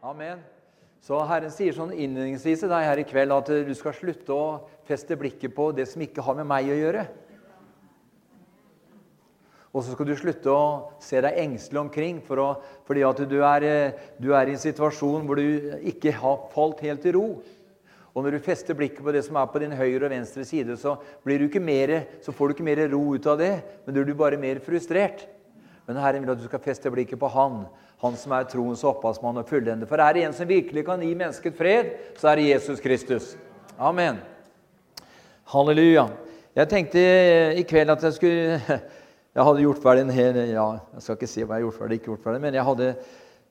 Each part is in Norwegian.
Amen. Så Herren sier sånn innledningsvis til deg her i kveld at du skal slutte å feste blikket på det som ikke har med meg å gjøre. Og så skal du slutte å se deg engstelig omkring for å, fordi at du er, du er, i en situasjon hvor du ikke har falt helt i ro. Og når du fester blikket på det som er på din høyre og venstre side, så, mer, så får du ikke mer ro ut av det, men du blir bare mer frustrert. Men Herren vil at du skal feste blikket på Han, Han som er troens opphavsmann og fullende. For er det en som virkelig kan gi mennesket fred, så er det Jesus Kristus. Amen. Halleluja. Jeg tenkte i kveld at jeg skulle Jeg hadde gjort ferdig en hel ja, Jeg skal ikke si hva jeg har gjort ferdig, ikke gjort ferdig, men jeg hadde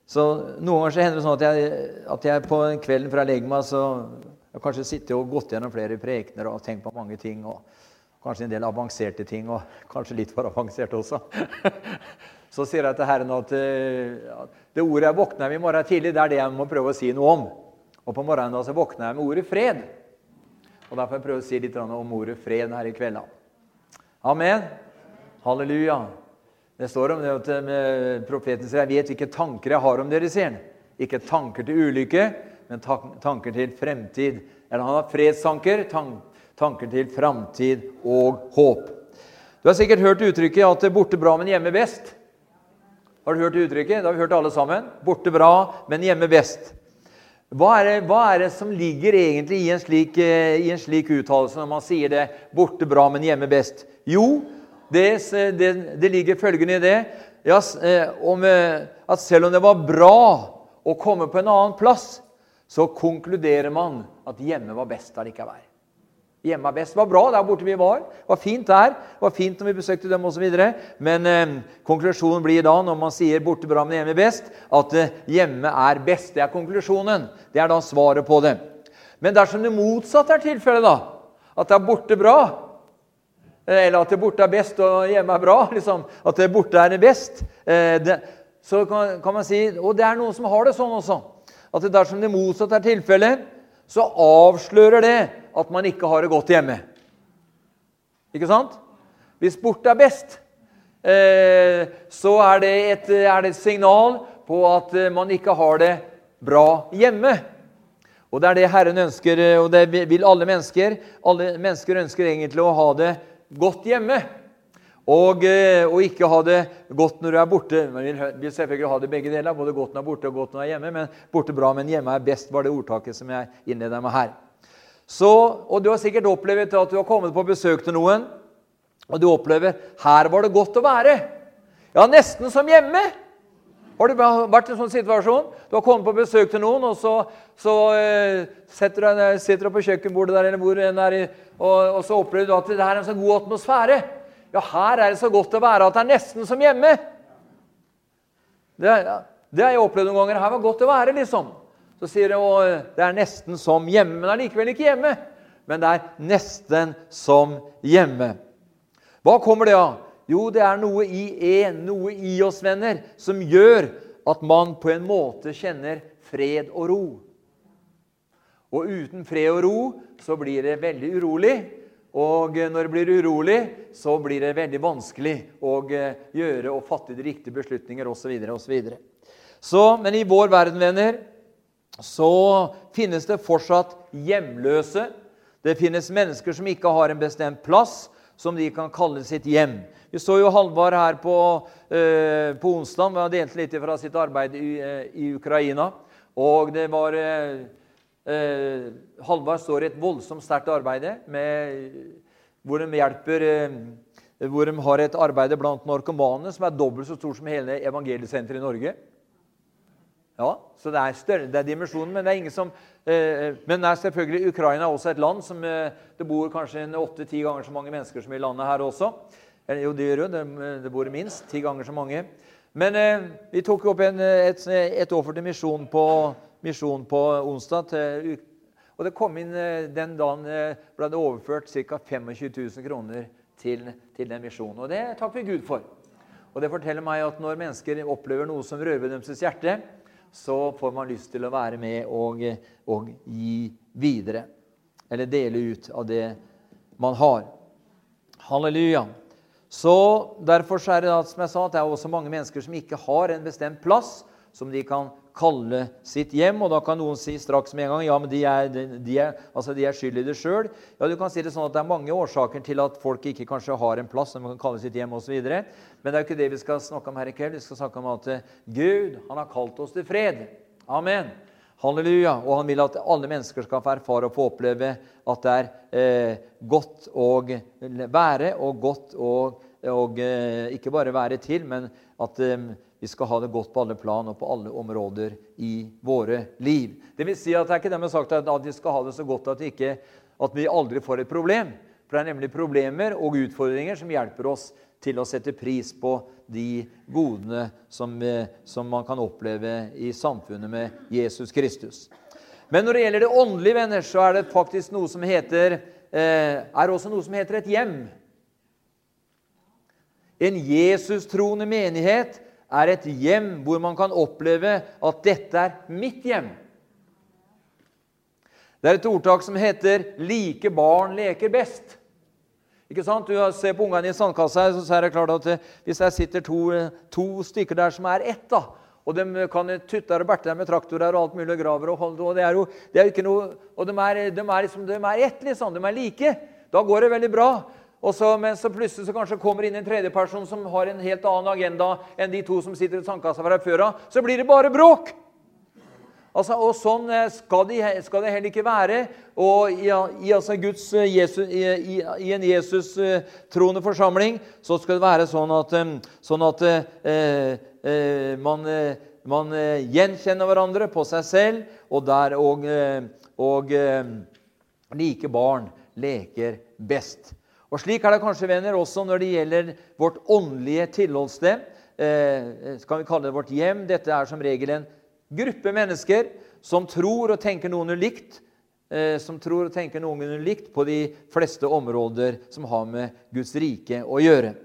så Noen ganger så hender det sånn at jeg, at jeg på kvelden før jeg legger meg, så jeg kanskje sittet og gått gjennom flere prekener og tenkt på mange ting. og Kanskje en del avanserte ting, og kanskje litt for avanserte også. Så sier jeg til Herren at det ordet jeg våkner med i morgen tidlig, det er det jeg må prøve å si noe om. Og på morgenen da så våkner jeg med ordet fred. Og Derfor får jeg å si litt om ordet fred her i kveld. Amen. Halleluja. Det står om det at eh, profeten sier 'Jeg vet hvilke tanker jeg har om dere', sier han. Ikke tanker til ulykke, men tanker til fremtid. Eller han har fredstanker, tanker til framtid og håp. Du har sikkert hørt uttrykket at 'borte bra, men hjemme best'. Har du hørt uttrykket? Det har vi hørt alle sammen. 'Borte bra, men hjemme best'. Hva er, det, hva er det som ligger egentlig i en slik, eh, i slik uttalelse når man sier det 'borte bra, men hjemme best'? Jo, det, det, det ligger følgende i det ja, eh, om, eh, at selv om det var bra å komme på en annen plass, så konkluderer man at hjemme var best allikevel. Hjemme er best. Det var bra der borte vi var. Det var fint der. Det var fint når vi besøkte dem osv. Men eh, konklusjonen blir da, når man sier 'borte bra, men hjemme best', at eh, hjemme er best. Det er konklusjonen. Det er da svaret på det. Men dersom det motsatte er tilfellet, da, at det er borte bra, Eh, eller at det borte er best og hjemme er bra. Liksom. At det borte er best. Eh, det, så kan, kan, man si, Og det er noen som har det sånn også. At dersom det motsatte er tilfellet, så avslører det at man ikke har det godt hjemme. Ikke sant? Hvis bort er best, eh, så er det, et, er det et signal på at man ikke har det bra hjemme. Og det er det Herren ønsker, og det vil alle mennesker. Alle mennesker ønsker egentlig å ha det godt hjemme. Og, eh, og, ikke ha det godt når du er borte. Man vil, selvfølgelig ha det begge deler, både godt når du er borte og godt når du er hjemme. Men borte bra, men hjemme er best, var det ordtaket som jeg innleda med her. Så, og Du har sikkert opplevd at du har kommet på besøk til noen, og du opplever her var det godt å være. Ja, nesten som hjemme. Har du vært i en sånn situasjon? Du har kommet på besøk til noen, og så, så eh, setter du, sitter du på kjøkkenbordet der, eller hvor enn er, og, og, så opplever du at det her er en så god atmosfære. Ja, her er det så godt å være at det er nesten som hjemme. Det, det har jeg opplevd noen ganger. Her var godt å være, liksom. Så sier du at det er nesten som hjemme, men det er likevel ikke hjemme. Men det er nesten som hjemme. Hva kommer det av? Jo, det er noe i en, noe i oss, venner, som gjør at man på en måte kjenner fred og ro. Og uten fred og ro så blir det veldig urolig. Og når det blir urolig, så blir det veldig vanskelig å eh, gjøre og fatte de riktige beslutninger osv. osv. Så, men i vår verden, venner, så finnes det fortsatt hjemløse. Det finnes mennesker som ikke har en bestemt plass som de kan kalle sitt hjem. Vi så jo Halvard her på, eh, på onsdag. Han delte litt fra sitt arbeid i, eh, i Ukraina. Og det var eh, eh Halvard står i et voldsomt sterkt arbeid hvor de hjelper eh, hvor de har et arbeid blant narkomane som er dobbelt så stort som hele evangeliesenteret i Norge. Ja, Så det er større, det er dimensjonen, men det er ingen som eh, Men det er selvfølgelig Ukraina også et land som eh, det bor kanskje åtte-ti ganger så mange mennesker som i landet her også. Jo, det gjør jo det. Det bor minst ti ganger så mange. Men eh, vi tok opp en, et, et offer til misjon på, misjon på onsdag. Til, og det kom inn eh, Den dagen eh, ble det overført ca. 25 000 kroner til, til den misjonen. Og det takker vi Gud for. Og det forteller meg at når mennesker opplever noe som rører deres hjerte, så får man lyst til å være med og, og gi videre. Eller dele ut av det man har. Halleluja. Så Derfor er det som jeg sa, at det er også mange mennesker som ikke har en bestemt plass som de kan kalle sitt hjem. Og da kan noen si straks med en gang ja, men de er, de er, altså de er skyld i det sjøl. Ja, du kan si det sånn at det er mange årsaker til at folk ikke kanskje har en plass som kan kalle sitt hjem osv. Men det er jo ikke det vi skal snakke om her i kveld. Vi skal snakke om at eh, Gud han har kalt oss til fred. Amen. Halleluja. Og han vil at alle mennesker skal få erfare og få oppleve at det er eh, godt å være, og godt å eh, ikke bare være til, men at eh, vi skal ha det godt på alle plan og på alle områder i våre liv. Det vil si at det er ikke dermed sagt at vi skal ha det så godt at, ikke, at vi aldri får et problem. For det er nemlig problemer og utfordringer som hjelper oss til å sette pris på de godene som, eh, som man kan oppleve i samfunnet med Jesus Kristus. Men når det gjelder det åndelige, venner, så er det faktisk noe som heter, eh, er også noe som heter et hjem. En Jesus-troende menighet er et hjem hvor man kan oppleve at dette er mitt hjem. Det er et ordtak som heter 'like barn leker best'. Ikke sant? Du ser på ungene i sandkassa, så er det klart at eh, hvis det sitter to, eh, to, stykker der som er ett, da, og de kan tutte og berte med traktorer og alt mulig og graver og, og det er jo, det er ikke noe, og de er, de er, liksom, de er ett, liksom. De er like. Da går det veldig bra. Så, men så plutselig så kanskje kommer inn en tredjeperson som har en helt annen agenda enn de to som sitter i sandkassa fra før av, så blir det bare bråk! Altså, og Sånn eh, skal det, skal det heller ikke være. Og i, i, altså Guds, eh, Jesus, i, i en Jesus-troende forsamling så skal det være sånn at, eh, sånn at eh, man, man, gjenkjenner hverandre på seg selv, og der og, og like barn leker best. Og Slik er det kanskje, venner, også når det gjelder vårt åndelige tilholdssted. Eh, kan vi kalle det vårt hjem. Dette er som regel en gruppe mennesker som tror og tenker noen likt. Eh, som tror og tenker noen likt på de fleste områder som har med Guds rike å gjøre.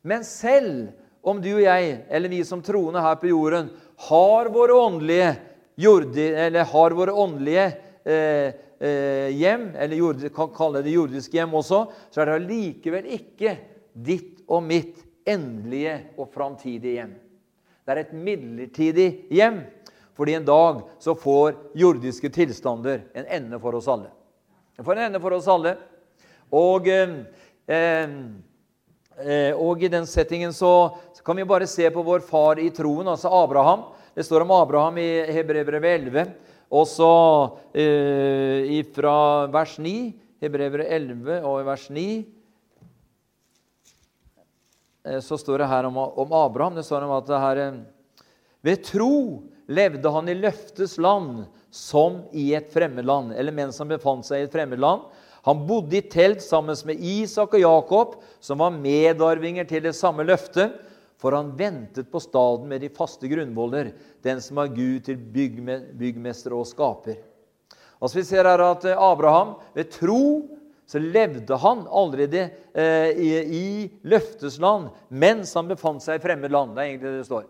Men selv om du og jeg, eller vi som troende her på jorden, har våre åndelige, jordi, har våre åndelige eh, eh, hjem, eller jord, kan kalle det jordisk hjem også, så er det allikevel ikke ditt og mitt endelige og framtidige hjem. Det er et midlertidig hjem, fordi en dag så får jordiske tilstander en ende for oss alle. Det får en ende for oss alle. Og, eh, eh, og i den settingen så, så, kan vi bare se på vår far i troen, altså Abraham. Det står om Abraham i Hebrevet 11. Og så eh, fra vers 9, Hebrevere 11 og vers 9 eh, så står det her om, om, Abraham det står om at det her, eh, Ved tro levde han i løftes land som i et fremmedland, eller mens han befant seg i et fremmedland. Han bodde i telt sammen med Isak og Jakob, som var medarvinger til det samme løftet for han ventet på staden med de faste grunnvoller, den som er Gud til byggmester og skaper. Altså Vi ser her at eh, Abraham ved tro så levde han allerede eh, i, i løftesland mens han befant seg i fremmed land. Det er egentlig det det står.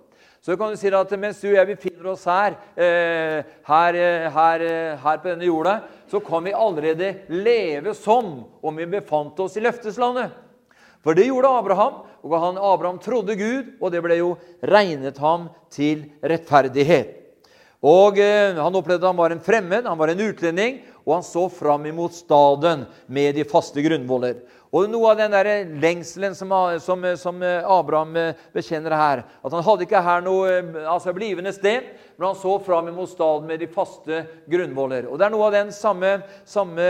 Så kan du si at mens du og jeg befinner oss her, eh, her, eh, her, eh, her, på denne jorda, så kan vi allerede leve som om vi befant oss i løfteslandet. For det gjorde Abraham, og han, Abraham trodde Gud, og det ble jo regnet ham til rettferdighet. Og eh, Han opplevde at han var en fremmed, han var en utlending, og han så fram imot staden med de faste grunnvoller. Og Noe av den der lengselen som, som, som, Abraham eh, bekjenner her At han hadde ikke her noe eh, altså blivende sted, men han så fram imot staden med de faste grunnvoller. Og Det er noe av den samme, samme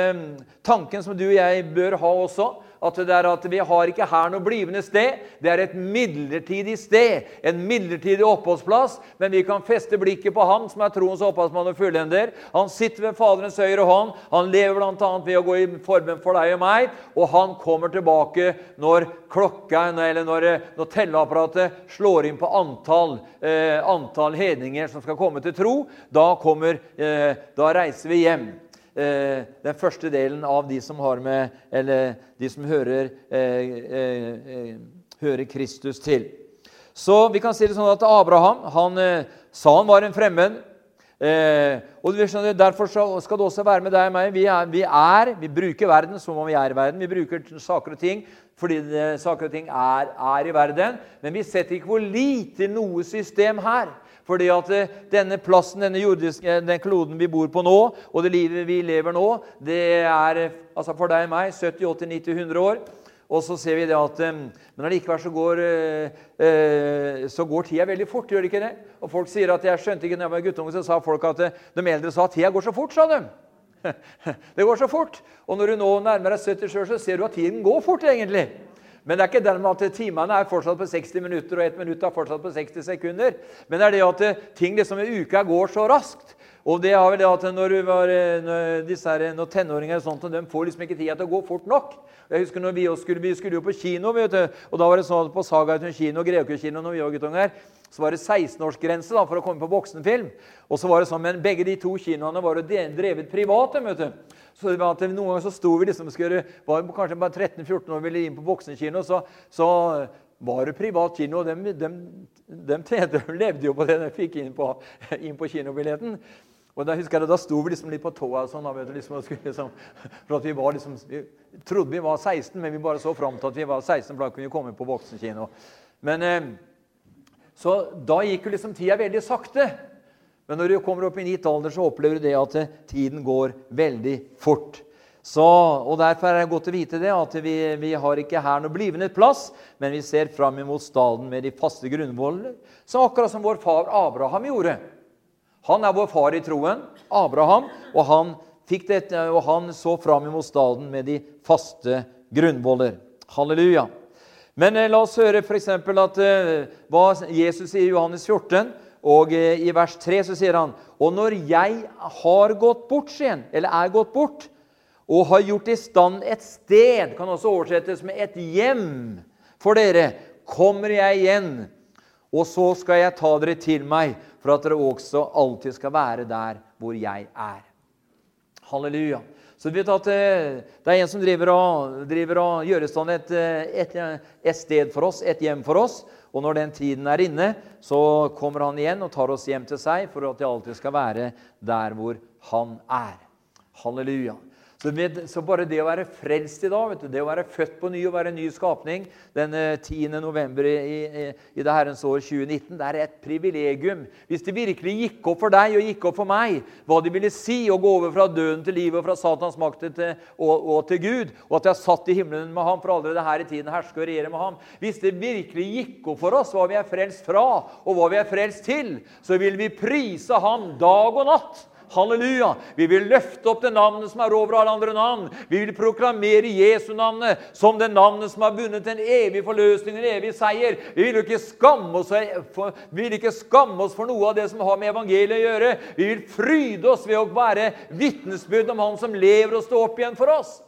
tanken som du og jeg bør ha også at, det er at vi har ikke her noe blivende sted. Det er et midlertidig sted, en midlertidig oppholdsplass. Men vi kan feste blikket på Han som er troens opphavsmann og fullender. Han sitter ved Faderens høyre hånd. Han lever bl.a. ved å gå i formen for deg og meg. Og han kommer tilbake når klokka, eller når, når telleapparatet slår inn på antall, eh, antall hedninger som skal komme til tro. Da, kommer, eh, da reiser vi hjem. Eh, den første delen av de som har med Eller de som hører, eh, eh, hører Kristus til. Så vi kan si det sånn at Abraham han sa han var en fremmed. Eh, og Derfor skal det også være med deg og meg. Vi er, vi er, vi bruker verden som om vi er i verden. Vi bruker saker og ting fordi det, saker og ting er, er, i verden. Men vi setter ikke hvor lite noe system her. Fordi at eh, denne plassen, denne jordiske, den kloden vi bor på nå, og det livet vi lever nå, det er altså for deg og meg 70, 80, 90, 100 år. Og så ser vi det at Men allikevel så går, så går tida veldig fort. gjør det ikke det? Og folk sier at Jeg skjønte ikke da jeg var guttunge, så sa folk at de eldre sa at tida går så fort. sa de. Det går så fort. Og når du nå nærmer deg 70 sjøl, så ser du at tiden går fort, egentlig. Men det er ikke dermed at timene er fortsatt på 60 minutter, og ett minutt er fortsatt på 60 sekunder. Men det er det at ting liksom i uka går så raskt. Og det har vel det at når, var, når, her, når tenåringer og sånt, de får liksom ikke tida til å gå fort nok. Jeg husker når Vi skulle, vi skulle jo på kino, vet du, og da var det sånn at på Saga kino, Greåker kino, når vi var guttunger, så var det 16-årsgrense for å komme på voksenfilm. Og så var det sånn, Men begge de to kinoene var drevet private. vet du. Så det var at Noen ganger så sto vi liksom, skulle, var kanskje bare 13-14 år og ville inn på voksenkino, så, så var det privat kino. og de, de, de, de, levde jo på det de fikk inn på, inn på kinobilletten. Og Da husker jeg da sto vi liksom litt på tåa og sånn, liksom, liksom, for at vi var liksom, vi trodde vi var 16, men vi bare så fram til at vi var 16, for da kunne vi komme på voksenkino. Men eh, så da gikk jo liksom tida veldig sakte. Men når du kommer opp i gitt alder, så opplever du det at tiden går veldig fort. Så, og Derfor er det godt å vite det, at vi, vi har ikke her noe blivende plass, men vi ser fram imot staden med de faste grunnvoller, som akkurat som vår far Abraham gjorde. Han er vår far i troen, Abraham, og han, dette, og han så fram imot staden med de faste grunnvoller. Halleluja. Men eh, la oss høre f.eks. eh, hva Jesus sier i Johannes 14. Og eh, i vers 3 så sier han Og når jeg har gått bort, sier eller er gått bort, og har gjort i stand et sted, kan også oversettes med et hjem for dere, kommer jeg igjen, og så skal jeg ta dere til meg, for at dere også alltid skal være der hvor jeg er. Halleluja. Så du at eh, det er en som driver og, driver og gjør i stand et, eh, et, et, sted for oss, et hjem for oss. Og når den tiden er inne, så kommer han igjen og tar oss hjem til seg for at det alltid skal være der hvor han er. Halleluja. Så, så, bare det å være frelst i dag, du, det å være født på ny og være en ny skapning den 10. Eh, november i, i, i det herrens år 2019, det er et privilegium. Hvis det virkelig gikk opp for deg og gikk opp for meg hva det ville si å gå over fra døden til livet og fra Satans makt til, og, og, til Gud, og at jeg satt i himmelen med ham for allerede her i tiden herske og regjere med ham Hvis det virkelig gikk opp for oss hva vi er frelst fra, og hva vi er frelst til, så vil vi prise ham dag og natt. Halleluja! Vi vil løfte opp det navnet som er over alle andre navn. Vi vil proklamere Jesu-navnet som det navnet som har vunnet en evig forløsning, en evig seier. Vi vil ikke skamme oss for, vi vil ikke skamme oss for noe av det som har med evangeliet å gjøre. Vi vil fryde oss ved å være vitnesbyrd om Han som lever og står opp igjen for oss.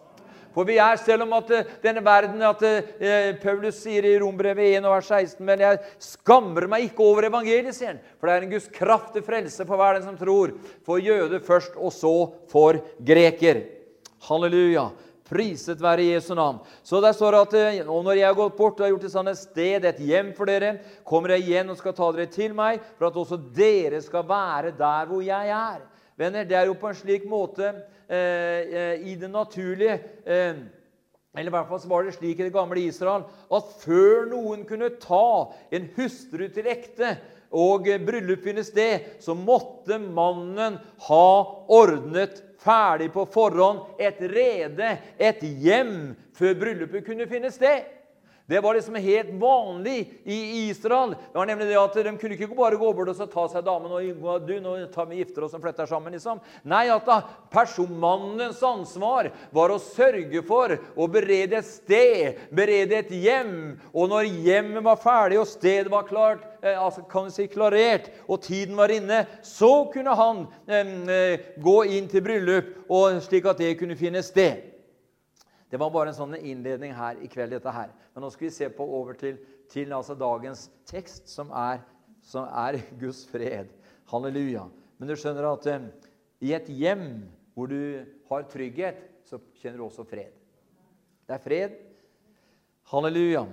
For vi er, selv om at eh, denne verden at eh, Paulus sier i Rombrevet 1, vers 16 Men jeg skammer meg ikke over evangeliet, sier han. For det er en Guds kraftig frelse for hver den som tror. For jøde først, og så for greker. Halleluja. Priset være Jesu navn. Så der står det at eh, og når jeg har gått bort og har gjort et sånt sted, et hjem for dere, kommer jeg igjen og skal ta dere til meg, for at også dere skal være der hvor jeg er. Venner, det er jo på en slik måte Eh, eh, i det naturlige eh, eller i hvert fall så var det slik i det gamle Israel at før noen kunne ta en hustru til ekte og bryllup finne sted, så måtte mannen ha ordnet ferdig på forhånd et rede, et hjem, før bryllupet kunne finne sted. Det var liksom helt vanlig i Israel. Det var nemlig det at De kunne ikke bare gå bort og ta seg damen og du, nå tar vi gifter oss og flytter sammen. liksom. Nei, at da personmannens ansvar var å sørge for å berede et sted, berede et hjem. Og når hjemmet var ferdig og stedet var klart, eh, altså kan vi si klarert, og tiden var inne, så kunne han eh, gå inn til bryllup, og slik at det kunne finne sted. Det var bare en sånn innledning her i kveld. dette her. Men nå skal vi se på over til, til altså dagens tekst, som er, som er, Guds fred. Halleluja. Men du skjønner at eh, i et hjem hvor du har trygghet, så kjenner du også fred. Det er fred. Halleluja.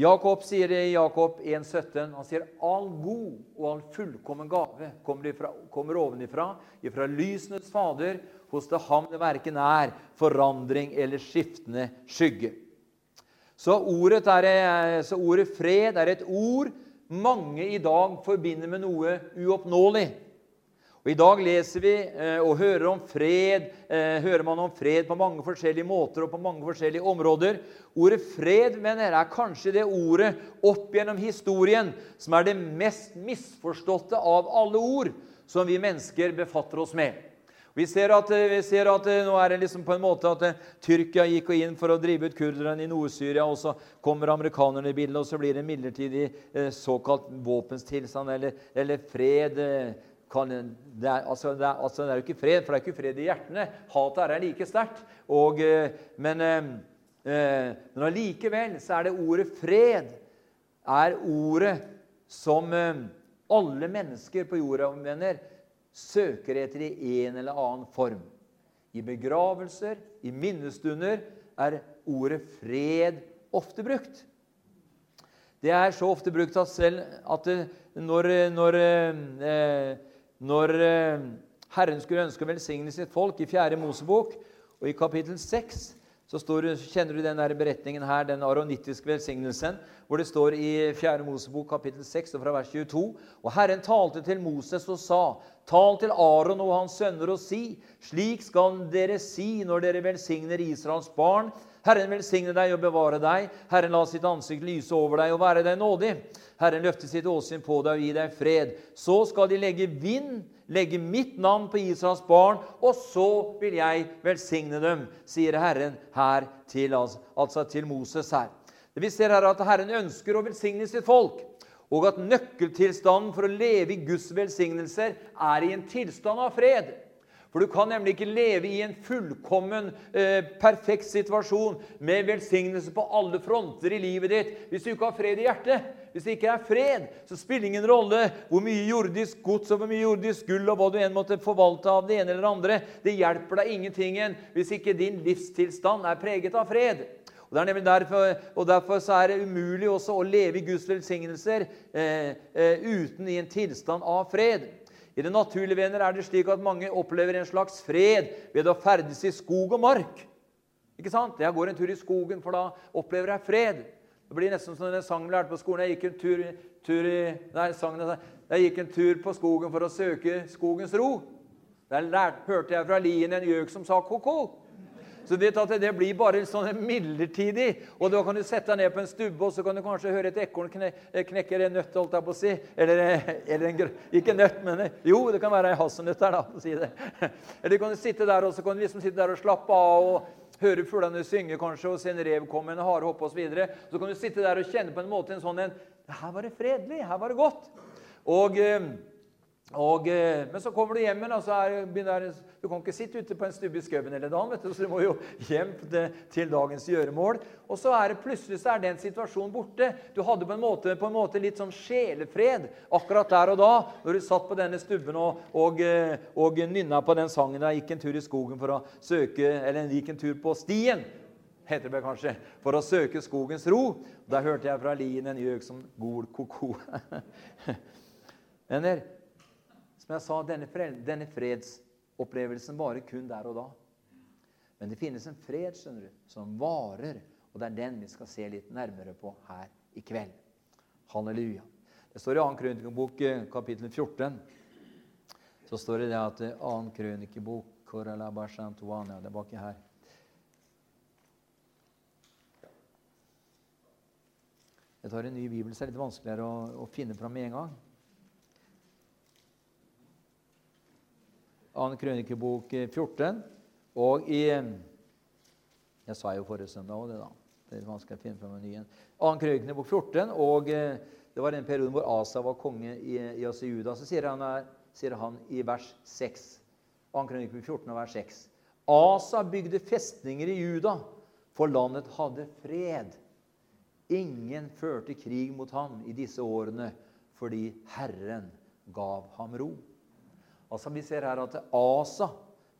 Jakob sier det i Jakob 1,17. Han sier all god og all fullkommen gave kommer, ifra, kommer ovenifra, ifra lysenes Fader, hos det ham det verken er forandring eller skiftende skygge. Så ordet, er, så ordet, fred er et ord mange i dag forbinder med noe uoppnåelig. Og I dag leser vi eh, og hører om fred. Eh, hører man om fred på mange forskjellige måter og på mange forskjellige områder. Ordet fred mener er kanskje det ordet opp gjennom historien som er det mest misforståtte av alle ord som vi mennesker befatter oss med. Vi ser at, eh, vi ser at nå er det liksom på en måte at Tyrkia gikk inn for å drive ut kurderne i Nord-Syria, og så kommer amerikanerne i bildet, og så blir det en midlertidig såkalt våpenstilstand eller, eller fred det, er, altså, det, er, altså, det, er, jo ikke fred, for det er ikke fred i hjertene. Hatet er like sterkt. Eh, men, eh, eh, men allikevel så er det ordet 'fred' er ordet som alle mennesker på jorda mener, søker etter i en eller annen form. I begravelser, i minnestunder, er ordet 'fred' ofte brukt. Det er så ofte brukt at selv at når, når eh, når eh, Herren skulle ønske å velsigne sitt folk i 4. Mosebok og i kapittel 6 så står, kjenner du den der beretningen her, den aronittiske velsignelsen, hvor det står i 4. Mosebok kapittel 6 og fra vers 22. Og Herren talte til Moses og sa, tal til Aron og hans sønner og si, slik skal dere si når dere velsigner Israels barn. Herren velsigne deg og bevare deg. Herren la sitt ansikt lyse over deg og være deg nådig. Herren løfte sitt åsyn på deg og gi deg fred. Så skal de legge vind, legge mitt navn på Israels barn, og så vil jeg velsigne dem, sier Herren her til, altså til Moses her. Det Vi ser her at Herren ønsker å velsigne sitt folk, og at nøkkeltilstanden for å leve i Guds velsignelser er i en tilstand av fred. For du kan nemlig ikke leve i en fullkommen, eh, perfekt situasjon med velsignelse på alle fronter i livet ditt hvis du ikke har fred i hjertet. Hvis det ikke er fred, så spiller det ingen rolle hvor mye jordisk gods og hvor mye jordisk gull og hva du enn måtte forvalte av det ene eller det andre. Det hjelper deg ingenting hvis ikke din livstilstand er preget av fred. Og, det er nemlig derfor, og derfor er det umulig også å leve i Guds velsignelser eh, eh, uten i en tilstand av fred. I det naturlige venner er det slik at mange opplever en slags fred ved å ferdes i skog og mark. Ikke sant? Jeg går en tur i skogen, for da opplever jeg fred. Det blir nesten som den sangen vi lærte på skolen. Jeg gikk en tur, tur i, nei, sangen, jeg gikk en tur på skogen for å søke skogens ro. Der lærte, hørte jeg fra lien en gjøk som sa ko-ko. Så vet at det blir bare sånn midlertidig. Og da kan du sette deg ned på en stubbe, og så kan du kanskje høre et ekorn kne, knekke en nøtt. holdt jeg på å si. Eller, eller en, ikke nøtt, men Jo, det kan være ei hasselnøtt der, da. å si det. Eller du kan sitte der og så kan du liksom sitte der og slappe av. og høre fuglene synge kanskje, og se en rev komme, en hare hoppe osv. Så, så kan du sitte der og kjenne på en måte en sånn en, Her var det fredelig. Her var det godt. Og... Eh, og, eh, men så kommer du hjem igjen, du kan ikke sitte ute på en stubbe i skauen hele dagen. vet du, så du må jo hjem til, til, dagens gjøremål. Og så er det plutselig så er den situasjonen borte. Du hadde på en måte, på en måte litt sånn sjelefred akkurat der og da når du satt på denne stubben og, og, eh, og nynna på den sangen. Jeg gikk en tur i skogen for å søke, eller gikk en tur på stien heter det kanskje, for å søke skogens ro. Da hørte jeg fra lien en gjøk som gol ko-ko. Venner, som jeg sa, denne, denne fredsopplevelsen varer kun der og da. Men det finnes en fred skjønner du, som varer, og det er den vi skal se litt nærmere på her i kveld. Halleluja. Det står i 2. krønikebok eh, kapittel 14. Så står det det at 2. Eh, krønikebok Det er baki her. Jeg tar en ny bibel, så er det litt vanskeligere å, å finne fram med en gang. 2. krønikebok 14. Og i Jeg sa jo forrige søndag òg det, da. Det er vanskelig å finne fram en ny en. 2. krønikebok 14, og eh, det var den perioden hvor Asa var konge i, i Juda. Så sier han, her, sier han i vers 6. 2. krønikebok 14 og vers 6. Asa bygde festninger i Juda, for landet hadde fred. Ingen førte krig mot ham i disse årene fordi Herren gav ham ro. Altså Vi ser her at Asa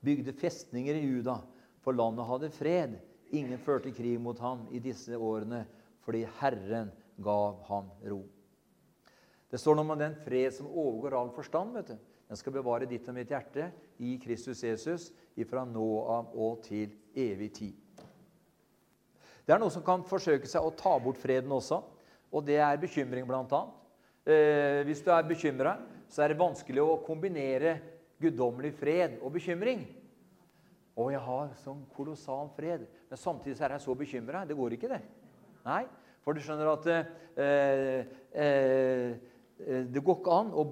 bygde festninger i Juda, for landet hadde fred. Ingen førte krig mot ham i disse årene fordi Herren gav ham ro. Det står noe om den fred som overgår all forstand. vet du. Den skal bevare ditt og mitt hjerte i Kristus Jesus ifra nå av og til evig tid. Det er noe som kan forsøke seg å ta bort freden også, og det er bekymring, annet. eh, hvis du er bekymra, så er det vanskelig å kombinere guddommelig fred og bekymring. Å, jeg har sånn kolossal fred, men samtidig er jeg så bekymra. Det går ikke, det. Nei, for du skjønner at eh, eh, eh det går ikke an å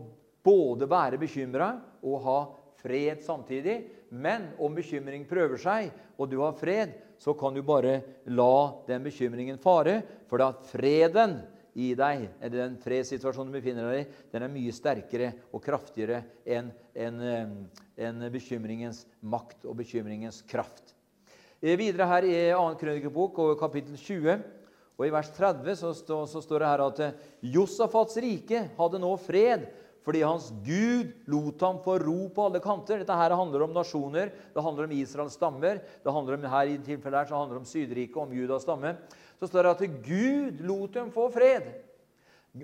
både være bekymra og ha fred samtidig. Men om bekymring prøver seg, og du har fred, så kan du bare la den bekymringen fare. For at freden i deg, eller den fredssituasjonen du befinner deg i, den er mye sterkere og kraftigere enn en, en bekymringens makt og bekymringens kraft. Eh, videre her i 2. krønikebok, kapittel 20, og i vers 30, så, stå, så står det her at Josafats rike hadde nå fred fordi hans Gud lot ham få ro på alle kanter. Dette her handler om nasjoner, det handler om Israels stammer. det handler om, her i tilfellet her, så handler det om Sydriket, om Judas stamme. Så står det at Gud lot dem få fred.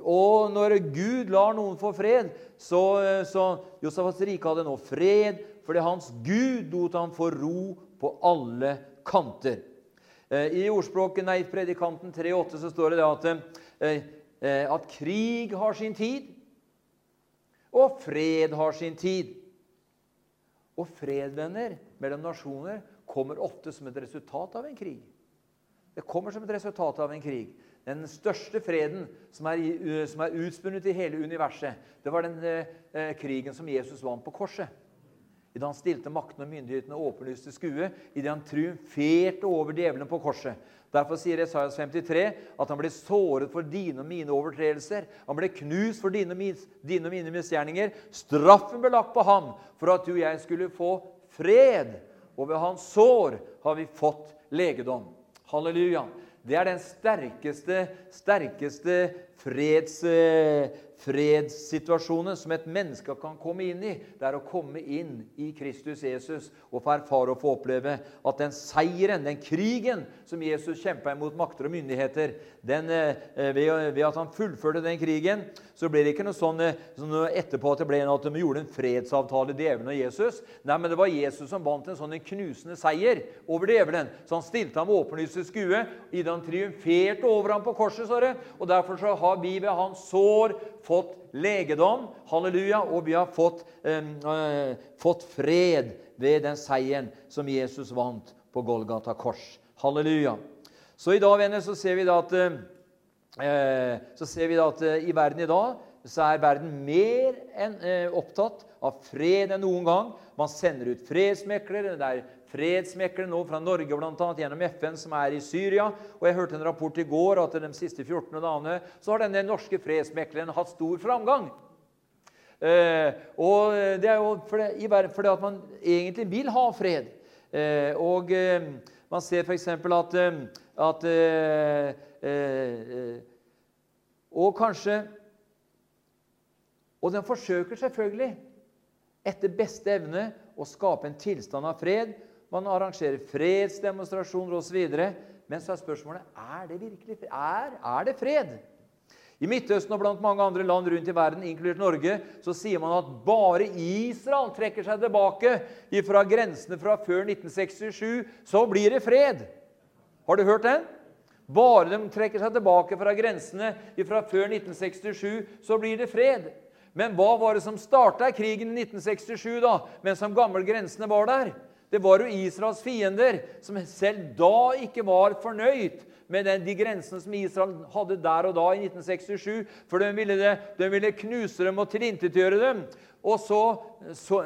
Og når Gud lar noen få fred, så, så Josefas rike hadde nå fred fordi hans Gud lot ham få ro på alle kanter. Eh, I ordspråket nei, Predikanten 3,8 så står det at, eh, eh, at krig har sin tid, og fred har sin tid. Og fred, venner, mellom nasjoner kommer ofte som et resultat av en krig. Det kommer som et resultat av en krig. Den største freden som er, som er utspunnet i hele universet, det var den eh, krigen som Jesus vant på korset. Idet han stilte maktene og myndighetene åpenlyst til skue, idet han triumferte over djevelen på korset. Derfor sier Esaias 53 at han ble såret for dine og mine overtredelser. Han ble knust for dine, dine og mine misgjerninger. Straffen ble lagt på ham for at du og jeg skulle få fred. Og ved hans sår har vi fått legedom. Halleluja. Det er den sterkeste, sterkeste freds, fredssituasjonen som et menneske kan komme inn i, det er å komme inn i Kristus Jesus og få erfare og få oppleve at den seieren, den krigen som Jesus kjempa imot makter og myndigheter, den, eh, ved, ved, at han fullførte den krigen, så ble det ikke noe sånn, eh, sånn etterpå at det ble at de gjorde en fredsavtale, djevelen og Jesus. Nei, men det var Jesus som vant en sånn en knusende seier over djevelen. Så han stilte ham åpenlyst til skue idet han triumferte over ham på korset. Så. Og Derfor så har vi ved hans sår fått legedom, halleluja, og vi har fått, eh, fått fred ved den seieren som Jesus vant på Golgata kors. Halleluja. Så i dag venner, så ser vi da at, eh, så ser vi at eh, i verden i dag så er verden mer enn eh, opptatt av fred enn noen gang. Man sender ut fredsmeklere. Det er fredsmeklere nå fra Norge annet, gjennom FN, som er i Syria. Og Jeg hørte en rapport i går at de siste 14 dagene så har denne norske fredsmekleren hatt stor framgang. Eh, og Det er jo fordi, fordi at man egentlig vil ha fred. Eh, og eh, man ser f.eks. at, eh, at eh, eh, Og kanskje Og den forsøker selvfølgelig etter beste evne å skape en tilstand av fred man arrangerer fredsdemonstrasjoner osv. Men så er spørsmålet er det virkelig er, er det fred. I Midtøsten og blant mange andre land rundt i verden, inkludert Norge, så sier man at bare Israel trekker seg tilbake fra grensene fra før 1967, så blir det fred. Har du hørt den? Bare de trekker seg tilbake fra grensene fra før 1967, så blir det fred. Men hva var det som starta krigen i 1967, da, mens de gamle grensene var der? Det var jo Israels fiender som selv da ikke var fornøyd med den, de grensene som Israel hadde der og da i 1967. For de ville, det, de ville knuse dem og tilintetgjøre dem. Og så, så,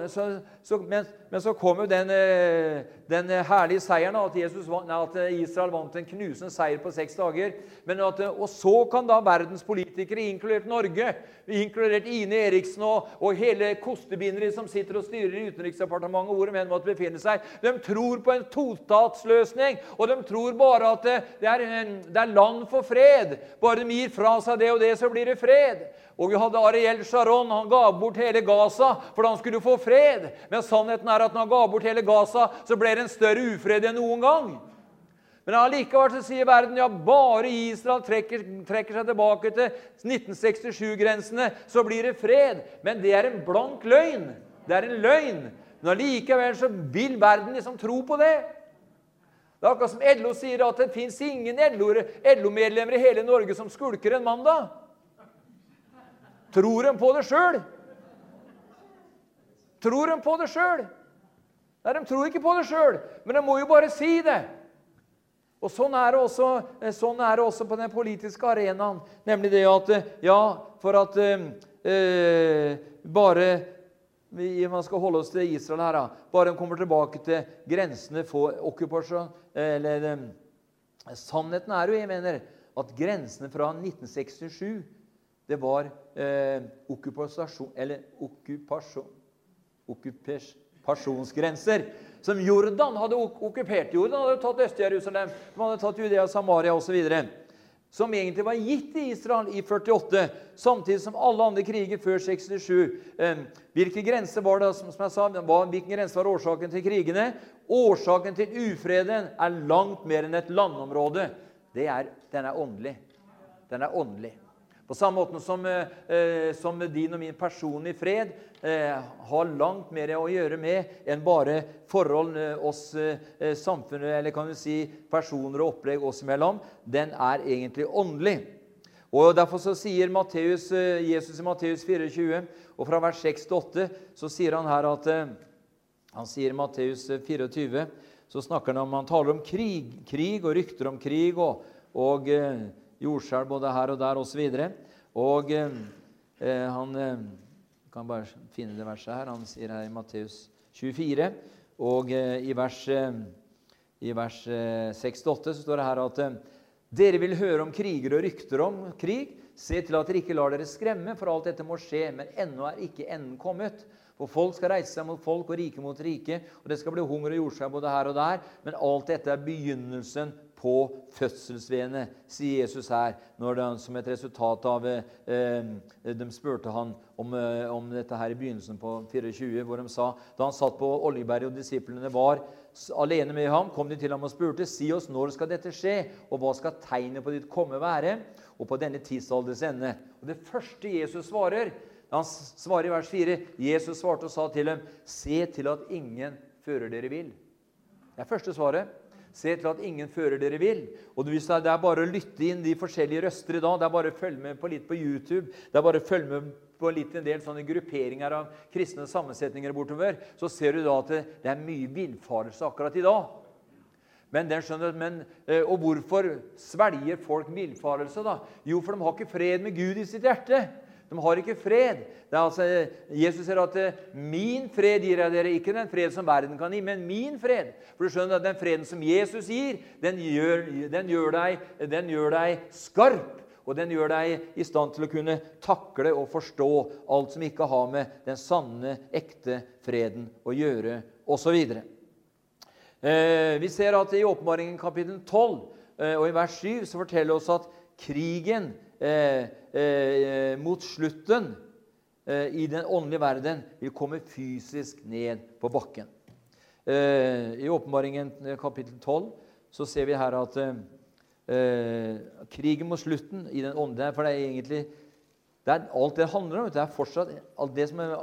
så, men, men, så kom jo den, eh, den herlige seieren, at, Jesus, at, Israel vant en knusende seier på seks dager. At, og så kan da verdens politikere, inkludert Norge, inkludert Ine Eriksen og, og hele kostebinderiet som sitter og styrer i Utenriksdepartementet, hvor de enn måtte befinne seg, de tror på en tostatsløsning. Og de tror bare at det er, det er land for fred. Bare de gir fra seg det og det, så blir det fred. Og vi hadde Ariel Sharon. Han ga bort hele Gaza fordi han skulle få fred. Men sannheten er at når han ga bort hele Gaza, så ble det en større ufred enn noen gang. Men allikevel så sier verden ja, bare Israel trekker, trekker seg tilbake til 1967-grensene, så blir det fred. Men det er en blank løgn. Det er en løgn. Men allikevel så vil verden liksom tro på det. Det er akkurat som LO sier at det fins ingen LO-medlemmer i hele Norge som skulker en mandag. Tror de på det sjøl? Tror de på det sjøl? Nei, de tror ikke på det sjøl, men de må jo bare si det. Og Sånn er, det også, eh, sånn er det også på den politiske arenaen. Nemlig det at eh, Ja, for at eh, eh bare Man skal holde oss til Israel her. Da. Bare de kommer tilbake til grensene for okkupasjon Eller Sannheten er jo, jeg mener, at grensene fra 1967 det var eh, okkupasjon Eller okkupasjon okkupasjonsgrenser som Jordan hadde okkupert. Jordan hadde tatt Øst-Jerusalem, de hadde tatt Judea, Samaria osv. Som egentlig var gitt til Israel i 48, samtidig som alle andre kriger før 67. Eh, grense var det, som jeg sa, hvilken grense var årsaken til krigene? Årsaken til ufreden er langt mer enn et landområde. Det er, den er åndelig. Den er åndelig. På samme måte som, eh, eh, som din og min personlige fred eh, har langt mer å gjøre med enn bare forhold eh, oss eh, samfunnet, eller kan du si personer og opplegg oss imellom. Den er egentlig åndelig. Og Derfor så sier Matteus, eh, Jesus i Matteus 24, og fra vers 6 til 8, så sier han her at Han sier i Matteus 24 så snakker han om, han taler om krig, krig og rykter om krig og, og jordskjelv både her og der osv. Og, og eh, han eh, kan bare finne det verset her. Han sier her i Matteus 24, og eh, i vers, eh, vers 68 eh, så står det her at eh, dere vil høre om kriger og rykter om krig. Se til at dere ikke lar dere skremme, for alt dette må skje, men ennå er ikke enden kommet. For folk skal reise seg mot folk og rike mot rike, og det skal bli hunger og jordskjelv både her og der. Men alt dette er begynnelsen på fødselsveene, sier Jesus her, når det, som et resultat av eh, De spurte han om, eh, om, dette her i begynnelsen på 24, hvor de sa da han satt på Oljeberget og disiplene var alene med ham, kom de til ham og spurte si oss når skal dette skje, og hva skal tegnet på ditt komme være, og på denne tidsalders ende. Og Det første Jesus svarer, han svarer i vers 4 Jesus svarte og sa til dem, se til at ingen fører dere vill. Det er første svaret. Se til at ingen fører dere vil. Og hvis Det er bare å lytte inn de forskjellige røster i dag. Det er bare å følge med på litt på YouTube. Det er bare å følge med på litt en del sånne grupperinger av kristne sammensetninger bortover. Så ser du da at det, er mye villfarelse akkurat i dag. Men, skjønner, men, eh, og hvorfor svelger folk villfarelse? da? Jo, for de har ikke fred med Gud i sitt hjerte. De har ikke fred. Altså, Jesus sier at eh, 'min fred gir jeg dere', ikke den fred som verden kan gi, men min fred. For du skjønner at Den freden som Jesus gir, den gjør, den gjør, deg, den gjør deg skarp. Og den gjør deg i stand til å kunne takle og forstå alt som ikke har med den sanne, ekte freden å gjøre, osv. Eh, vi ser at i Åpenbaringen kapittel 12 eh, og i vers 7 så forteller oss at krigen mot slutten eh, i den åndelige verden vil komme fysisk ned på bakken. I Åpenbaringen kapittel 12 så ser vi her at krigen mot slutten i den åndelige For det er egentlig det er alt det handler om. Det er fortsatt alt det som, er,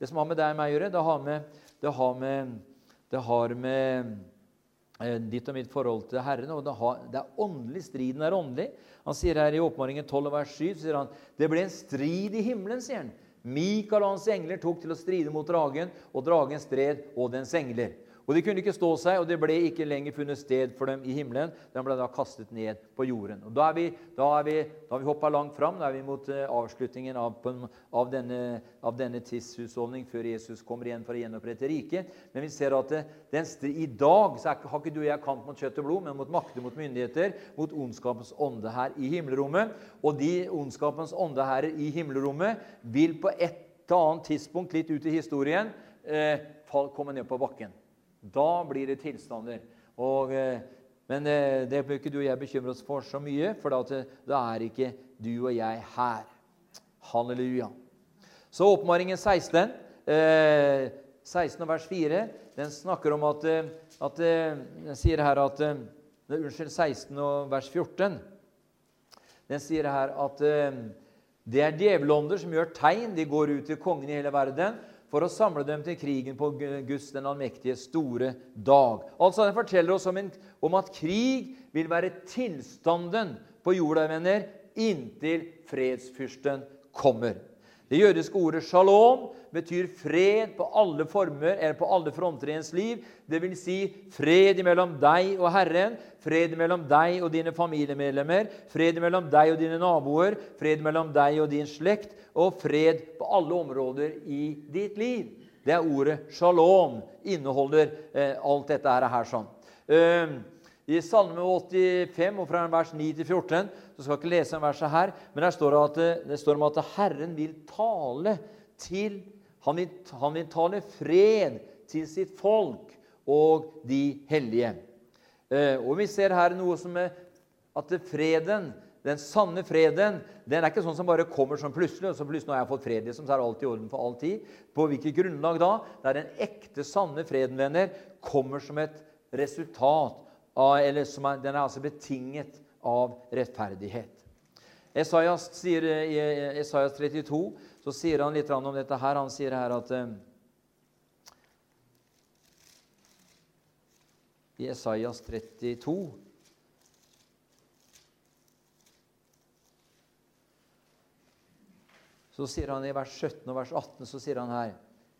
det som har med deg og meg å gjøre. Det har med, det har med, det har med Eh, ditt og mitt forhold til Herren. og det er åndelig. Striden er åndelig. Han sier her i Åpenbaringen 12, vers 7 sier han, det ble en strid i himmelen. sier han. Mikael og hans engler tok til å stride mot dragen, og dragen stred og dens engler. Og De kunne ikke stå seg, og det ble ikke lenger funnet sted for dem i himmelen. De ble da kastet ned på jorden. Og Da, er vi, da, er vi, da har vi hoppa langt fram. Da er vi mot uh, avslutningen av, av, denne, denne tidshusholdning før Jesus kommer igjen for å gjenopprette riket. Men vi ser at det, den, i dag så er, har ikke du og jeg kamp mot kjøtt og blod, men mot makter, mot myndigheter, mot ondskapens ånde her i himmelrommet. Og de ondskapens ånde her i himmelrommet vil på et annet tidspunkt litt ut i historien eh, komme ned på bakken. Da blir det tilstander. Og, eh, men eh, det bør ikke du og jeg bekymre oss for så mye, for da, da er ikke du og jeg her. Halleluja. Så oppmaringen 16, eh, 16 vers 4, den snakker om at, eh, at Den sier her at Unnskyld, 16 og vers 14. Den sier her at det er djevelånder som gjør tegn. De går ut til kongen i hele verden for å samle dem til krigen på Guds den allmektige store dag. Altså, Den forteller oss om, en, om, at krig vil være tilstanden på jorda, venner, inntil fredsfyrsten kommer. Det jødiske ordet 'shalom' betyr fred på alle former eller på alle fronter i ens liv. Det vil si fred mellom deg og Herren, fred mellom deg og dine familiemedlemmer, fred mellom deg og dine naboer, fred mellom deg og din slekt, og fred på alle områder i ditt liv. Det er ordet 'shalom'. Inneholder eh, alt dette her. sånn. Uh, i Salme 85, og fra vers 9 til 14, så skal jeg ikke lese en verset her, men der står det, at, det står om at Herren vil tale til han vil, han vil tale fred til sitt folk og de hellige. Eh, og Vi ser her noe som er at freden, den sanne freden den er ikke sånn som bare kommer sånn plutselig. og så plutselig har jeg fått fred, liksom, så er alt i orden for all tid. På hvilket grunnlag da? Det er den ekte, sanne freden, venner, kommer som et resultat eller som er, den er altså betinget av rettferdighet. Esaias sier, I Esaias 32 så sier han litt om dette her. Han sier her at eh, I Esaias 32 Så sier han i vers 17 og vers 18 så sier han her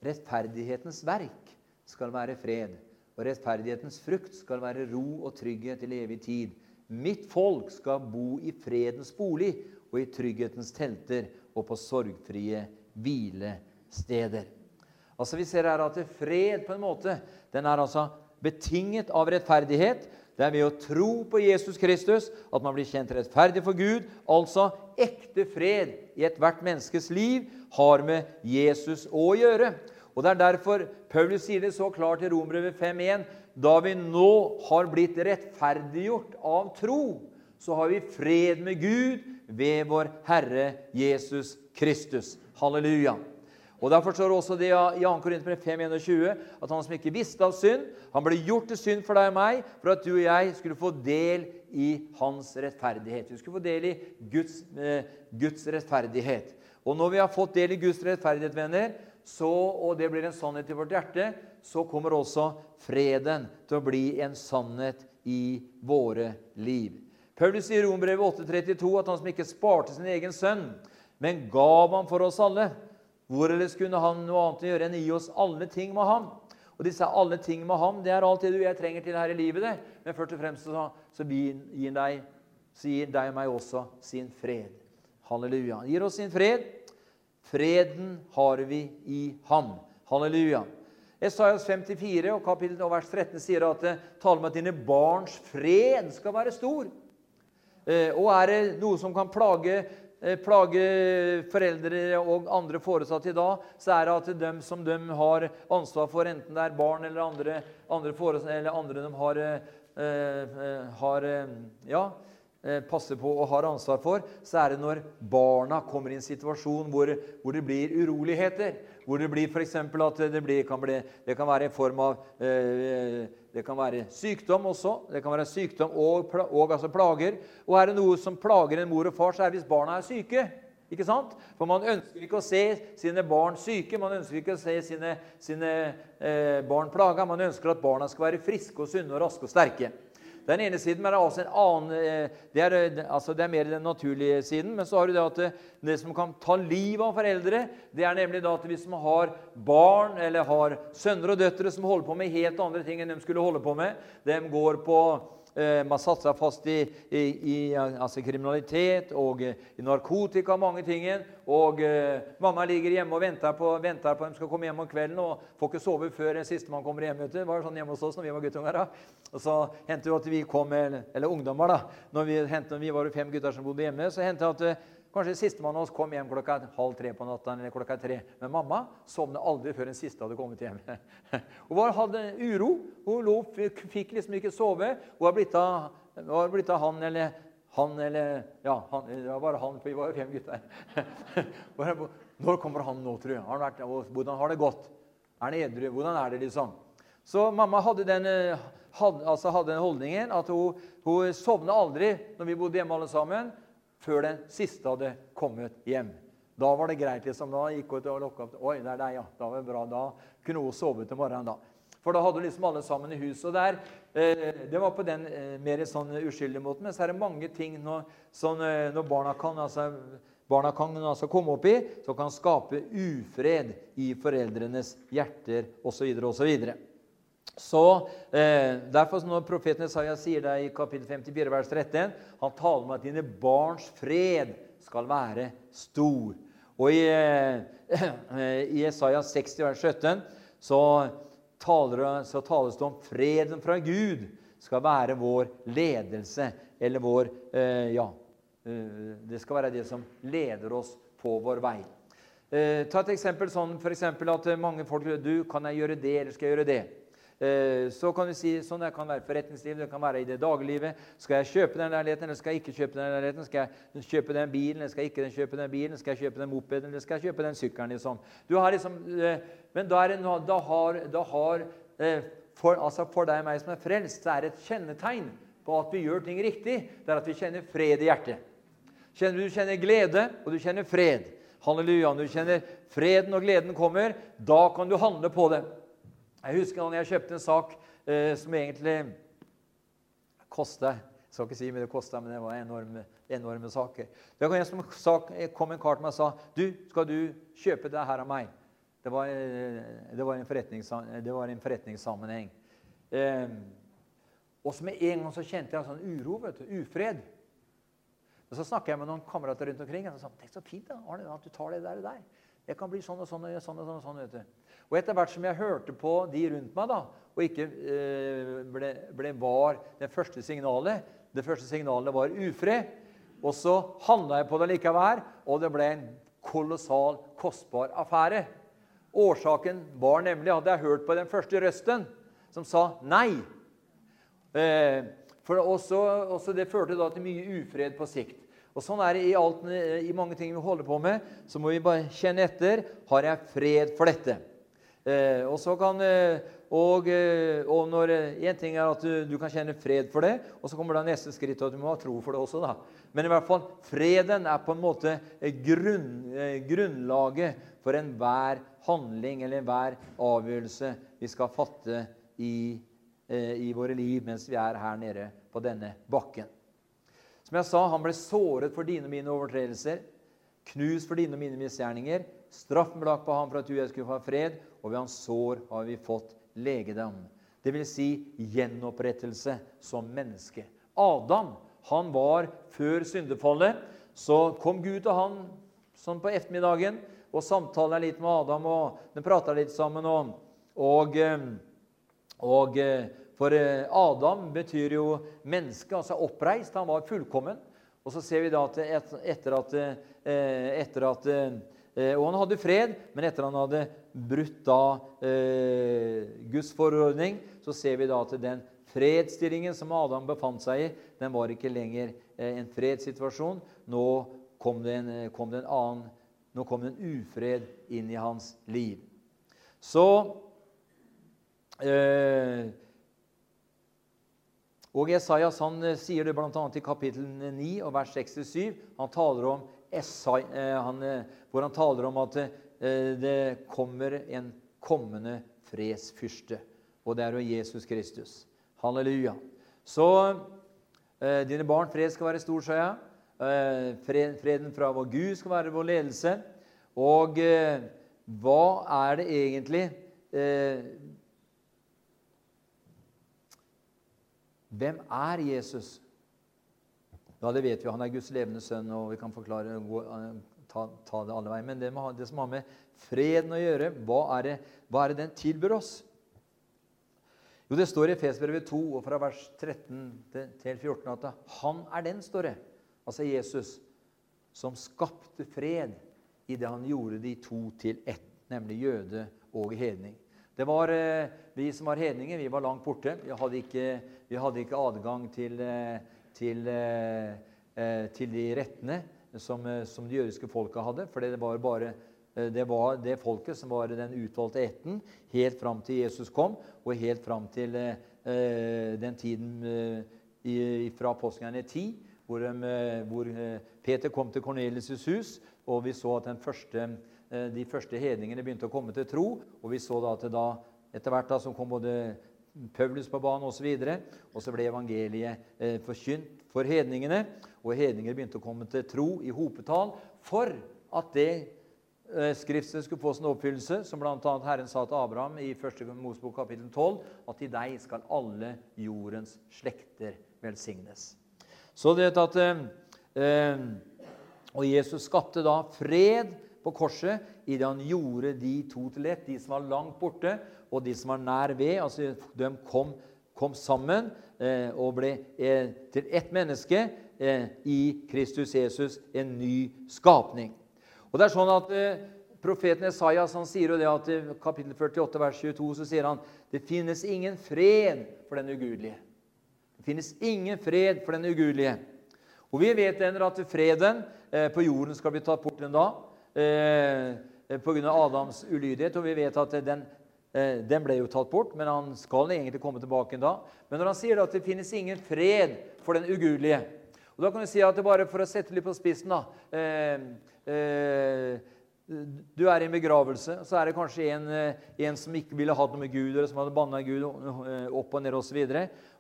rettferdighetens verk skal være fred og rettferdighetens frukt skal være ro og trygghet til evig tid. Mitt folk skal bo i fredens bolig og i trygghetens telter og på sorgfrie hvilesteder. Altså Vi ser her at fred på en måte, den er altså betinget av rettferdighet. Det er ved å tro på Jesus Kristus at man blir kjent rettferdig for Gud. Altså ekte fred i ethvert menneskes liv har med Jesus å gjøre. Og Det er derfor Paulus sier det så klart i Romerbrevet 5.1.: Da vi nå har blitt rettferdiggjort av tro, så har vi fred med Gud ved vår Herre Jesus Kristus. Halleluja. Og Derfor står også det i 2. Korinter 5.21 at han som ikke visste av synd, han ble gjort til synd for deg og meg, for at du og jeg skulle få del i hans rettferdighet. Vi skulle få del i Guds, eh, Guds rettferdighet. Og når vi har fått del i Guds rettferdighet, venner, så, og det blir en sannhet i vårt hjerte, så kommer også freden til å bli en sannhet i våre liv. Paulus sier i Rombrevet 8,32 at han som ikke sparte sin egen sønn, men gav ham for oss alle, hvor ellers kunne han noe annet gjøre enn å gi oss alle ting med ham? Og disse alle ting med ham, det er alt det du jeg trenger til her i livet. det. Men først og fremst så, så gir deg, gir deg og meg også sin fred. Halleluja. Han gir oss sin fred. Freden har vi i ham. Halleluja. Esaias 54 og kapittel og vers 13 sier at det taler om at dine barns fred skal være stor. Eh, og er det noe som kan plage, eh, plage foreldre og andre foresatte i dag, så er det at de som de har ansvar for, enten det er barn eller andre, andre, eller andre de har, eh, har ja, Eh, passer på og har ansvar for, så er det når barna kommer i en situasjon hvor, hvor det blir uroligheter. Hvor det blir f.eks. at det, blir, kan bli, det, kan være en form av eh, Det kan være sykdom også. Det kan være sykdom og, og altså plager. Og er det noe som plager en mor og far, så er det hvis barna er syke. Ikke sant? For man ønsker ikke å se sine barn syke, man ønsker ikke å se sine, sine eh, barn plaga. Man ønsker at barna skal være friske og sunne og raske og sterke. Den ene siden, men det er også en annen eh, det er, eh, altså det er mer den naturlige siden. Men så har du det at eh, det som kan ta livet av foreldre, det er nemlig da at hvis man har barn eller har sønner og døtre som holder på med helt andre ting enn de skulle holde på med De går på man satser fast i, i, i altså kriminalitet og eh, i narkotika og mange ting. Og eh, mamma ligger hjemme og venter på, at de skal komme hjem om kvelden og får ikke sove før den siste man kommer hjem. Det var sånn hjemme hos oss når vi var guttunger. da. Og så hendte det at vi kom, eller, eller ungdommer, da. Når vi, hentet, vi var fem gutter som bodde hjemme, så hendte det at eh, Kanskje sistemann av oss kom hjem klokka halv tre på natta. eller klokka tre. Men mamma sovnet aldri før den siste hadde kommet hjem. Hun hadde uro. Hun lå, fikk liksom ikke sove. Hun var blitt av, var blitt av han eller han eller Ja, han, det var bare han, for vi var jo fem gutter. Når kommer han nå, jeg? Har vært, hvordan har det gått? Er han edru? Hvordan er det, liksom? Så mamma hadde den, hadde, altså hadde den holdningen at hun, hun sovna aldri når vi bodde hjemme alle sammen før den siste hadde kommet hjem. Da var det greit. liksom. Da gikk hun ut og lukka opp. Oi, det er deg, ja. Da var det bra. Da kunne hun sove til morgenen. da. For da hadde hun liksom alle sammen i huset. der, eh, Det var på den eh, mer sånn uskyldige måten. Men så er det mange ting når, sånn, eh, når barna kan altså, barna kan altså komme opp i, som kan skape ufred i foreldrenes hjerter osv. osv. Så eh, Derfor når profeten Isaiah sier det i kapittel 54, vers 13, han taler om at dine barns fred skal være stor. Og i, eh, i Isaiah 60, vers 17, så, taler, så tales det om freden fra Gud skal være vår ledelse, eller vår eh, Ja, eh, det skal være det som leder oss på vår vei. Eh, ta et eksempel sånn for eksempel at mange folk du, kan jeg gjøre det, eller skal jeg gjøre det? Eh, så kan du si sånn det kan være forretningslivet, det kan være i det daglivet. Skal jeg kjøpe den leiligheten, eller skal jeg ikke kjøpe den leiligheten? Skal jeg kjøpe den bilen, eller skal jeg ikke kjøpe den bilen? Skal jeg kjøpe den mopeden, eller skal jeg kjøpe den sykkelen? Liksom. Liksom, eh, men da, det, da har, da har eh, for, altså for deg og meg som er frelst, så er det et kjennetegn på at vi gjør ting riktig. Det er at vi kjenner fred i hjertet. Du kjenner glede, og du kjenner fred. Halleluja. Når du kjenner freden og gleden kommer, da kan du handle på det. Jeg husker da jeg kjøpte en sak eh, som egentlig kosta Jeg skal ikke si mye det kosta, men det var enorme, enorme saker. Det var en, som sak, kom en kar til meg og sa du, skal du kjøpe det her av meg. Det var, eh, det var, en, forretnings, det var en, forretningssammenheng. Eh, og så med en gang så kjente jeg sånn uro, vet du, ufred. Og Så snakket jeg med noen kamerater rundt omkring. og så sa, Tenk så fint da, Arne, at du tar det der. Og der. Det kan bli sånn og sånn og sånn. og sånn, sånn vet du. Og etter hvert som jeg hørte på de rundt meg, da, og ikke eh, ble, ble, var det første signalet Det første signalet var ufred. Og så handla jeg på det likevel, og det ble en kolossal, kostbar affære. Årsaken var nemlig at jeg hørt på den første røsten, som sa nei. Eh, for også, også Det førte da til mye ufred på sikt. Og Sånn er det i, alt, i mange ting vi holder på med. Så må vi bare kjenne etter. Har jeg fred for dette? Eh, og så kan eh, og, eh, og, når eh, En ting er at du, du, kan kjenne fred for det, og så kommer da neste skritt at du må ha tro for det også. da. Men i hvert fall, freden er på en måte grunn, grunnlaget for enhver handling eller enhver avgjørelse vi skal fatte i, i våre liv mens vi er her nede på denne bakken. Som jeg sa, han ble såret for dine og mine overtredelser, knust for dine og mine misgjerninger. Straffen ble lagt på ham for at du og jeg skulle få fred, og ved hans sår har vi fått legedom. Dvs. Si gjenopprettelse som menneske. Adam han var før syndefallet. Så kom Gud til han sånn på ettermiddagen og samtala litt med Adam. og De prata litt sammen. Og, og, eh, og, eh, For eh, Adam betyr jo menneske, altså oppreist. Han var fullkommen. Og så ser vi da at etter at, etter at og han hadde fred, men etter han hadde brutt da eh, Guds forordning, så ser vi da at den fredsstillingen som Adam befant seg i, den var ikke lenger eh, en fredssituasjon. Nå kom det en, eh, kom det en annen nå kom det en ufred inn i hans liv. Så eh, Og Esaias han sier det bl.a. i kapittel 9 og vers 6-7. Han taler om Esai, han, hvor han taler om at det kommer en kommende fredsfyrste. Og det er jo Jesus Kristus. Halleluja. Så eh, dine barn, fred skal være stor, sa jeg. Eh, freden fra vår Gud skal være vår ledelse. Og hva er det egentlig Hvem er Jesus? Ja, det vet vi. Han er Guds levende sønn, og vi kan forklare ta, ta det alle veien. Men det, det, som har med freden å gjøre, hva er det, hva er det den tilbyr oss? Jo, Det står i Fesbrevet 2 og fra vers 13 til 14 at han er den, står det, altså Jesus, som skapte fred i det han gjorde de to til ett, nemlig jøde og hedning. Det var eh, Vi som var hedninger, vi var langt borte. Vi hadde ikke, vi hadde ikke adgang til, eh, til, eh, til de rettene som, eh, som det jødiske folket hadde. For det var bare eh, det var det folket som var den utvalgte ætten helt fram til Jesus kom, og helt fram til eh, den tiden eh, i, fra påskegjerne 10, hvor, eh, hvor Peter kom til Kornelius' hus, og vi så at første, de første hedningene begynte å komme til tro. Og vi så da at da, etter hvert da, som kom både Paulus på banen osv. Og, så og så ble evangeliet eh, forkynt for hedningene. Og hedninger begynte å komme til tro i hopetall for at det eh, skriftet skulle få sin oppfyllelse, som bl.a. Herren sa til Abraham i 1. Mosebok kapittel 12, at i deg skal alle jordens slekter velsignes. Så det at eh, eh Og Jesus skapte da fred på korset idet han gjorde de to til ett, de som var langt borte, og de som var nær ved. altså De kom, kom sammen eh, og ble eh, til ett menneske eh, i Kristus Jesus, en ny skapning. Og det er sånn at eh, Profeten Esaias han sier jo det at i kapittel 48, vers 22 så sier han det finnes ingen fred for den ugudelige. Det finnes ingen fred for den ugudelige. Og vi vet ender at freden eh, på jorden skal bli tatt bort en dag eh, pga. Adams ulydighet. Og vi vet at den, eh, den, ble jo tatt bort, men han skal egentlig komme tilbake en dag. Men når han sier at det finnes ingen fred for den ugudelige og da kan du si at det bare For å sette litt på spissen da, eh, eh, Du er i en begravelse, så er det kanskje en, eh, en som ikke ville hatt noe med Gud eller som hadde banna Gud eh, opp og ned osv.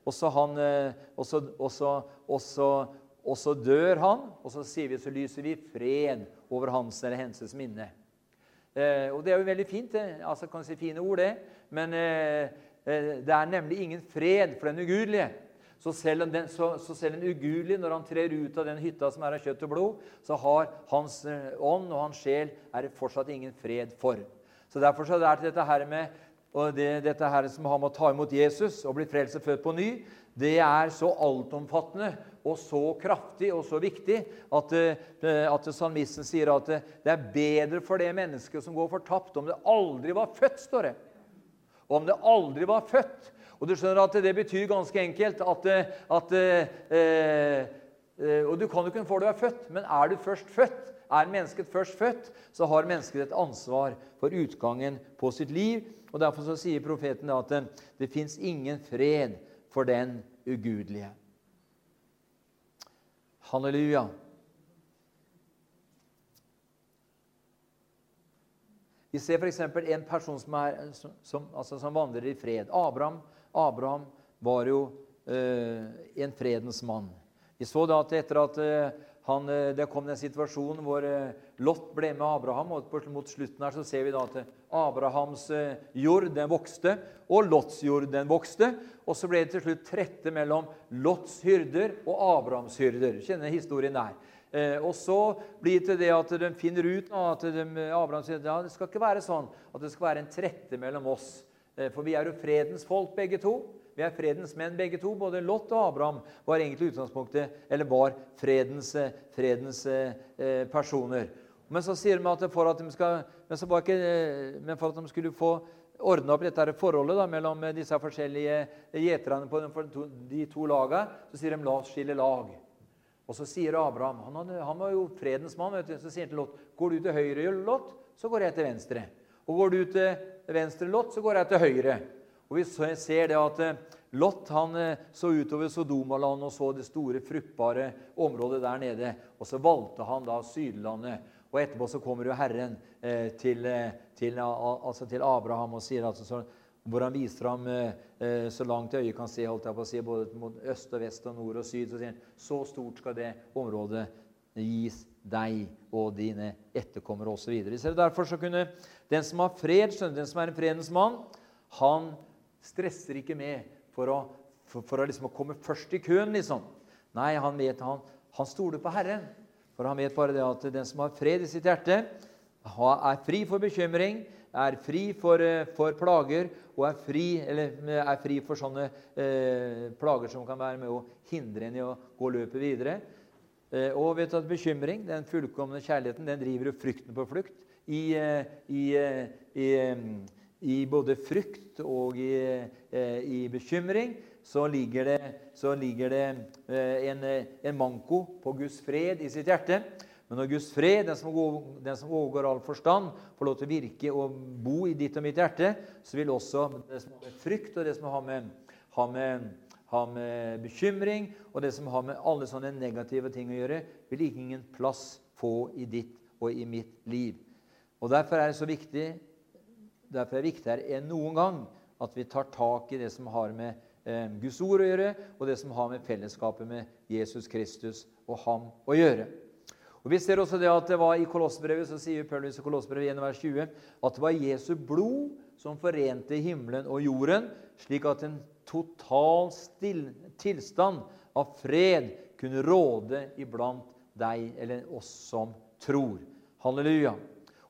Og så, han, og, så, og, så, og, så, og så dør han, og så sier vi, så lyser vi fred over hans eller hennes minne. Eh, og Det er jo veldig fint, det. altså kan si fine ord, det. Men eh, eh, det er nemlig ingen fred for den ugudelige. Så selv, den, så, så selv en ugudelig, når han trer ut av den hytta som er av kjøtt og blod, så har hans eh, ånd og hans sjel er det fortsatt ingen fred for. Så Derfor så er det dette her med og det, dette her som har med å ta imot Jesus og bli frelst og født på ny, det er så altomfattende og så kraftig og så viktig at, eh, at salmisten sier at det er bedre for det mennesket som går fortapt, om det aldri var født, står det. Om det aldri var født. Og du skjønner at det betyr ganske enkelt at, at eh, eh, Og du kan jo ikke få det du er født, men er du først født, er mennesket først født, så har mennesket et ansvar for utgangen på sitt liv. Og Derfor så sier profeten at det fins ingen fred for den ugudelige. Halleluja. Vi ser f.eks. en person som, er, som, altså som, vandrer i fred. Abraham, Abraham var jo eh, en fredens mann. Vi så da at etter at eh, han, eh, det kom den situasjonen hvor eh, Lot ble med Abraham. og Mot slutten her så ser vi da at eh, Abrahams jord den vokste, og Lots jord den vokste. Og så ble det til slutt trette mellom Lots hyrder og Abrahams hyrder. Kjenner historien der. Og så blir det til det at de finner ut at de, Abraham sier ja, det skal ikke være sånn at det skal være en trette mellom oss. For vi er jo fredens folk, begge to. Vi er fredens menn begge to. Både Lot og Abraham var egentlig utgangspunktet, eller var fredens, fredens eh, personer. Men så sier de at for at de, skal, men ikke, eh, men for at de skulle få ordna opp dette forholdet da, mellom disse forskjellige gjeterne på de, de to lagene, så sier de 'la oss skille lag'. Og så sier Abraham Han, han var jo fredens mann. vet du, Så sier han til Lot 'Går du til høyre, Lot, så går jeg til venstre.' 'Og går du til venstre, Lot, så går jeg til høyre.' Og Vi ser det at eh, Lot han eh, så utover Sodomaland og så det store, fruktbare området der nede. Og så valgte han da Sydlandet. Og etterpå så kommer jo Herren eh, til, til, altså til, Abraham og sier altså sånn hvor han viser ham så langt øyet kan se, holdt jeg på å si, både mot øst og vest og nord og syd. Så sier han så stort skal det området gis deg og dine etterkommere osv. Derfor så kunne den som har fred, den som er en fredens mann, han stresser ikke med for å, for, for å liksom komme først i køen, liksom. Nei, han vet han, han stoler på Herren. For han vet bare det at den som har fred i sitt hjerte, er fri for bekymring, er fri for, eh, for plager og er fri, er fri, for sånne eh, plager som kan være med å hindre en i å gå løpet videre. Eh, og vet du at bekymring, den fullkomne kjærligheten, den driver jo frykten på flukt. I, eh, i, eh, i, i både frykt og i, eh, i bekymring så ligger det, så ligger det eh, en, en, manko på Guds fred i sitt hjerte. Men når Guds fred, den som, den som overgår all forstand, får lov til å virke og bo i ditt og mitt hjerte, så vil også det som har med frykt og det som har med, har med, har med bekymring og det som har med alle sånne negative ting å gjøre, vil ingen plass få i ditt og i mitt liv. Og Derfor er det så viktig Derfor er det viktigere enn noen gang at vi tar tak i det som har med eh, Guds ord å gjøre, og det som har med fellesskapet med Jesus Kristus og ham å gjøre. Og Vi ser også det at det var i Kolossbrevet så sier Paulus i Kolossbrevet 1, vers 20 at det var Jesu blod som forente himmelen og jorden, slik at en total still, tilstand av fred kunne råde iblant deg eller oss som tror. Halleluja.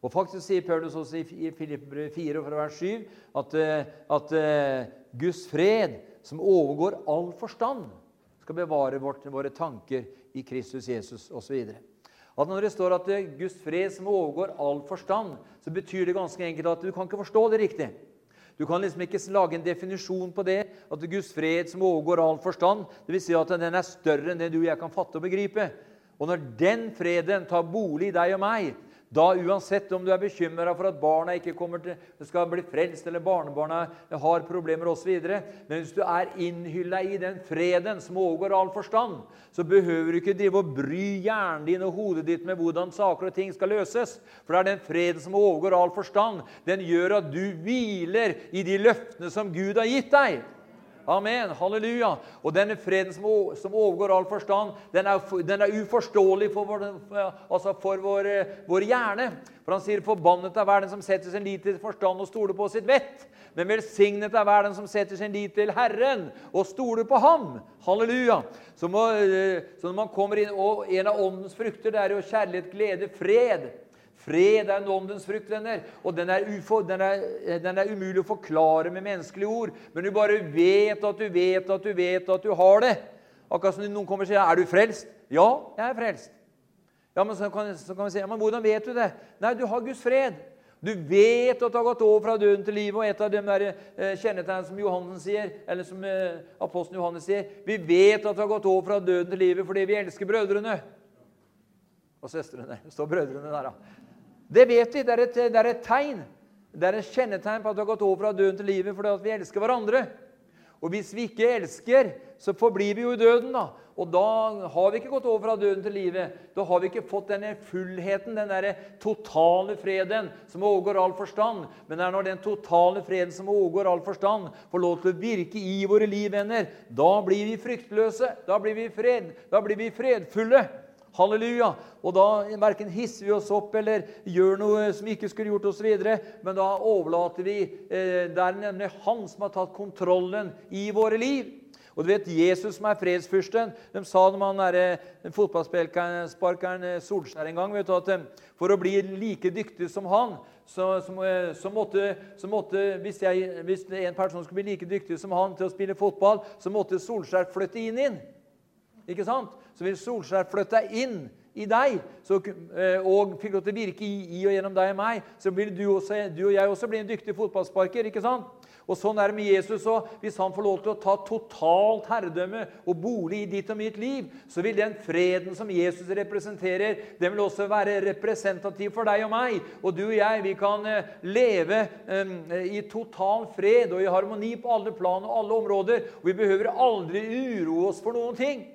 Og faktisk sier Paulus også i Filippbrevet 4, fra vers 7, at, eh, at uh, Guds fred, som overgår all forstand, skal bevare vårt, våre tanker i Kristus Jesus osv. At når det står at det er Guds fred som overgår all forstand, så betyr det ganske enkelt at du kan ikke forstå det riktig. Du kan liksom ikke lage en definisjon på det, at det er Guds fred som overgår all forstand. Vil si at den er større enn det du og jeg kan fatte og begripe. Og når den freden tar bolig i deg og meg, da Uansett om du er bekymra for at barna ikke til, skal bli frelst, eller barnebarna har problemer osv. Men hvis du er innhylla i den freden som overgår all forstand, så behøver du ikke drive og bry hjernen din og hodet ditt med hvordan saker og ting skal løses. For det er den freden som overgår all forstand. Den gjør at du hviler i de løftene som Gud har gitt deg. Amen. Halleluja. Og denne freden som, som overgår all forstand, den er, den er uforståelig for, vår, altså for vår, vår, hjerne. For han sier 'forbannet er hver den som setter sin lit til forstand og stoler på sitt vett'. Men velsignet er hver den som setter sin lit til Herren og stoler på Ham. Halleluja. Så, må, så når man kommer inn, og En av åndens frukter det er jo kjærlighet, glede, fred. Fred er en åndens frukt, venner. Og den er, ufo, den, er, den er, umulig å forklare med menneskelige ord. Men du bare vet at du vet at du vet at du har det. Akkurat som noen kommer og sier 'Er du frelst?' 'Ja, jeg er frelst'. Ja, men så kan, så kan vi si ja, men 'Hvordan vet du det?' Nei, du har Guds fred. Du vet at du har gått over fra døden til livet. Og et av de eh, kjennetegnene som Johansen sier, eller som eh, apostelen Johannes sier Vi vet at du har gått over fra døden til livet fordi vi elsker brødrene. Og søstrene. Det står brødrene der, da. Det vet vi. Det er, et, det er et tegn. Det er et kjennetegn på at vi har gått over fra døden til livet fordi vi elsker hverandre. Og hvis vi ikke elsker, så forblir vi jo i døden. da. Og da har vi ikke gått over fra døden til livet. Da har vi ikke fått denne fullheten, den derre totale freden som overgår all forstand. Men det er når den totale freden som overgår all forstand, får lov til å virke i våre liv, venner, da blir vi fryktløse. Da blir vi fred. Da blir vi fredfulle. Halleluja! Og da verken hisser vi oss opp eller gjør noe som vi ikke skulle gjort oss videre, Men da overlater vi eh, Det er nemlig Han som har tatt kontrollen i våre liv. Og du vet, Jesus som er fredsfyrsten De sa når han der eh, fotballsparkeren eh, Solskjær en gang vet du, at eh, for å bli like dyktig som han, så, så, så, måtte, så måtte hvis, jeg, hvis, en person skulle bli like dyktig som han til å spille fotball, så måtte Solskjær flytte inn inn. Ikke sant? Så vil Solskjær flytte inn i deg så, eh, og fikk lov til å virke i, i, og gjennom deg og meg, så vil du, også, du, og jeg også bli en dyktig fotballsparker. ikke sant? Og Sånn er det med Jesus òg. Hvis han får lov til å ta totalt herredømme og bolig i ditt og mitt liv, så vil den freden som Jesus representerer, den vil også være representativ for deg og meg. Og du og jeg, vi kan eh, leve um, i total fred og i harmoni på alle plan og alle områder. Og vi behøver aldri uroe oss for noen ting.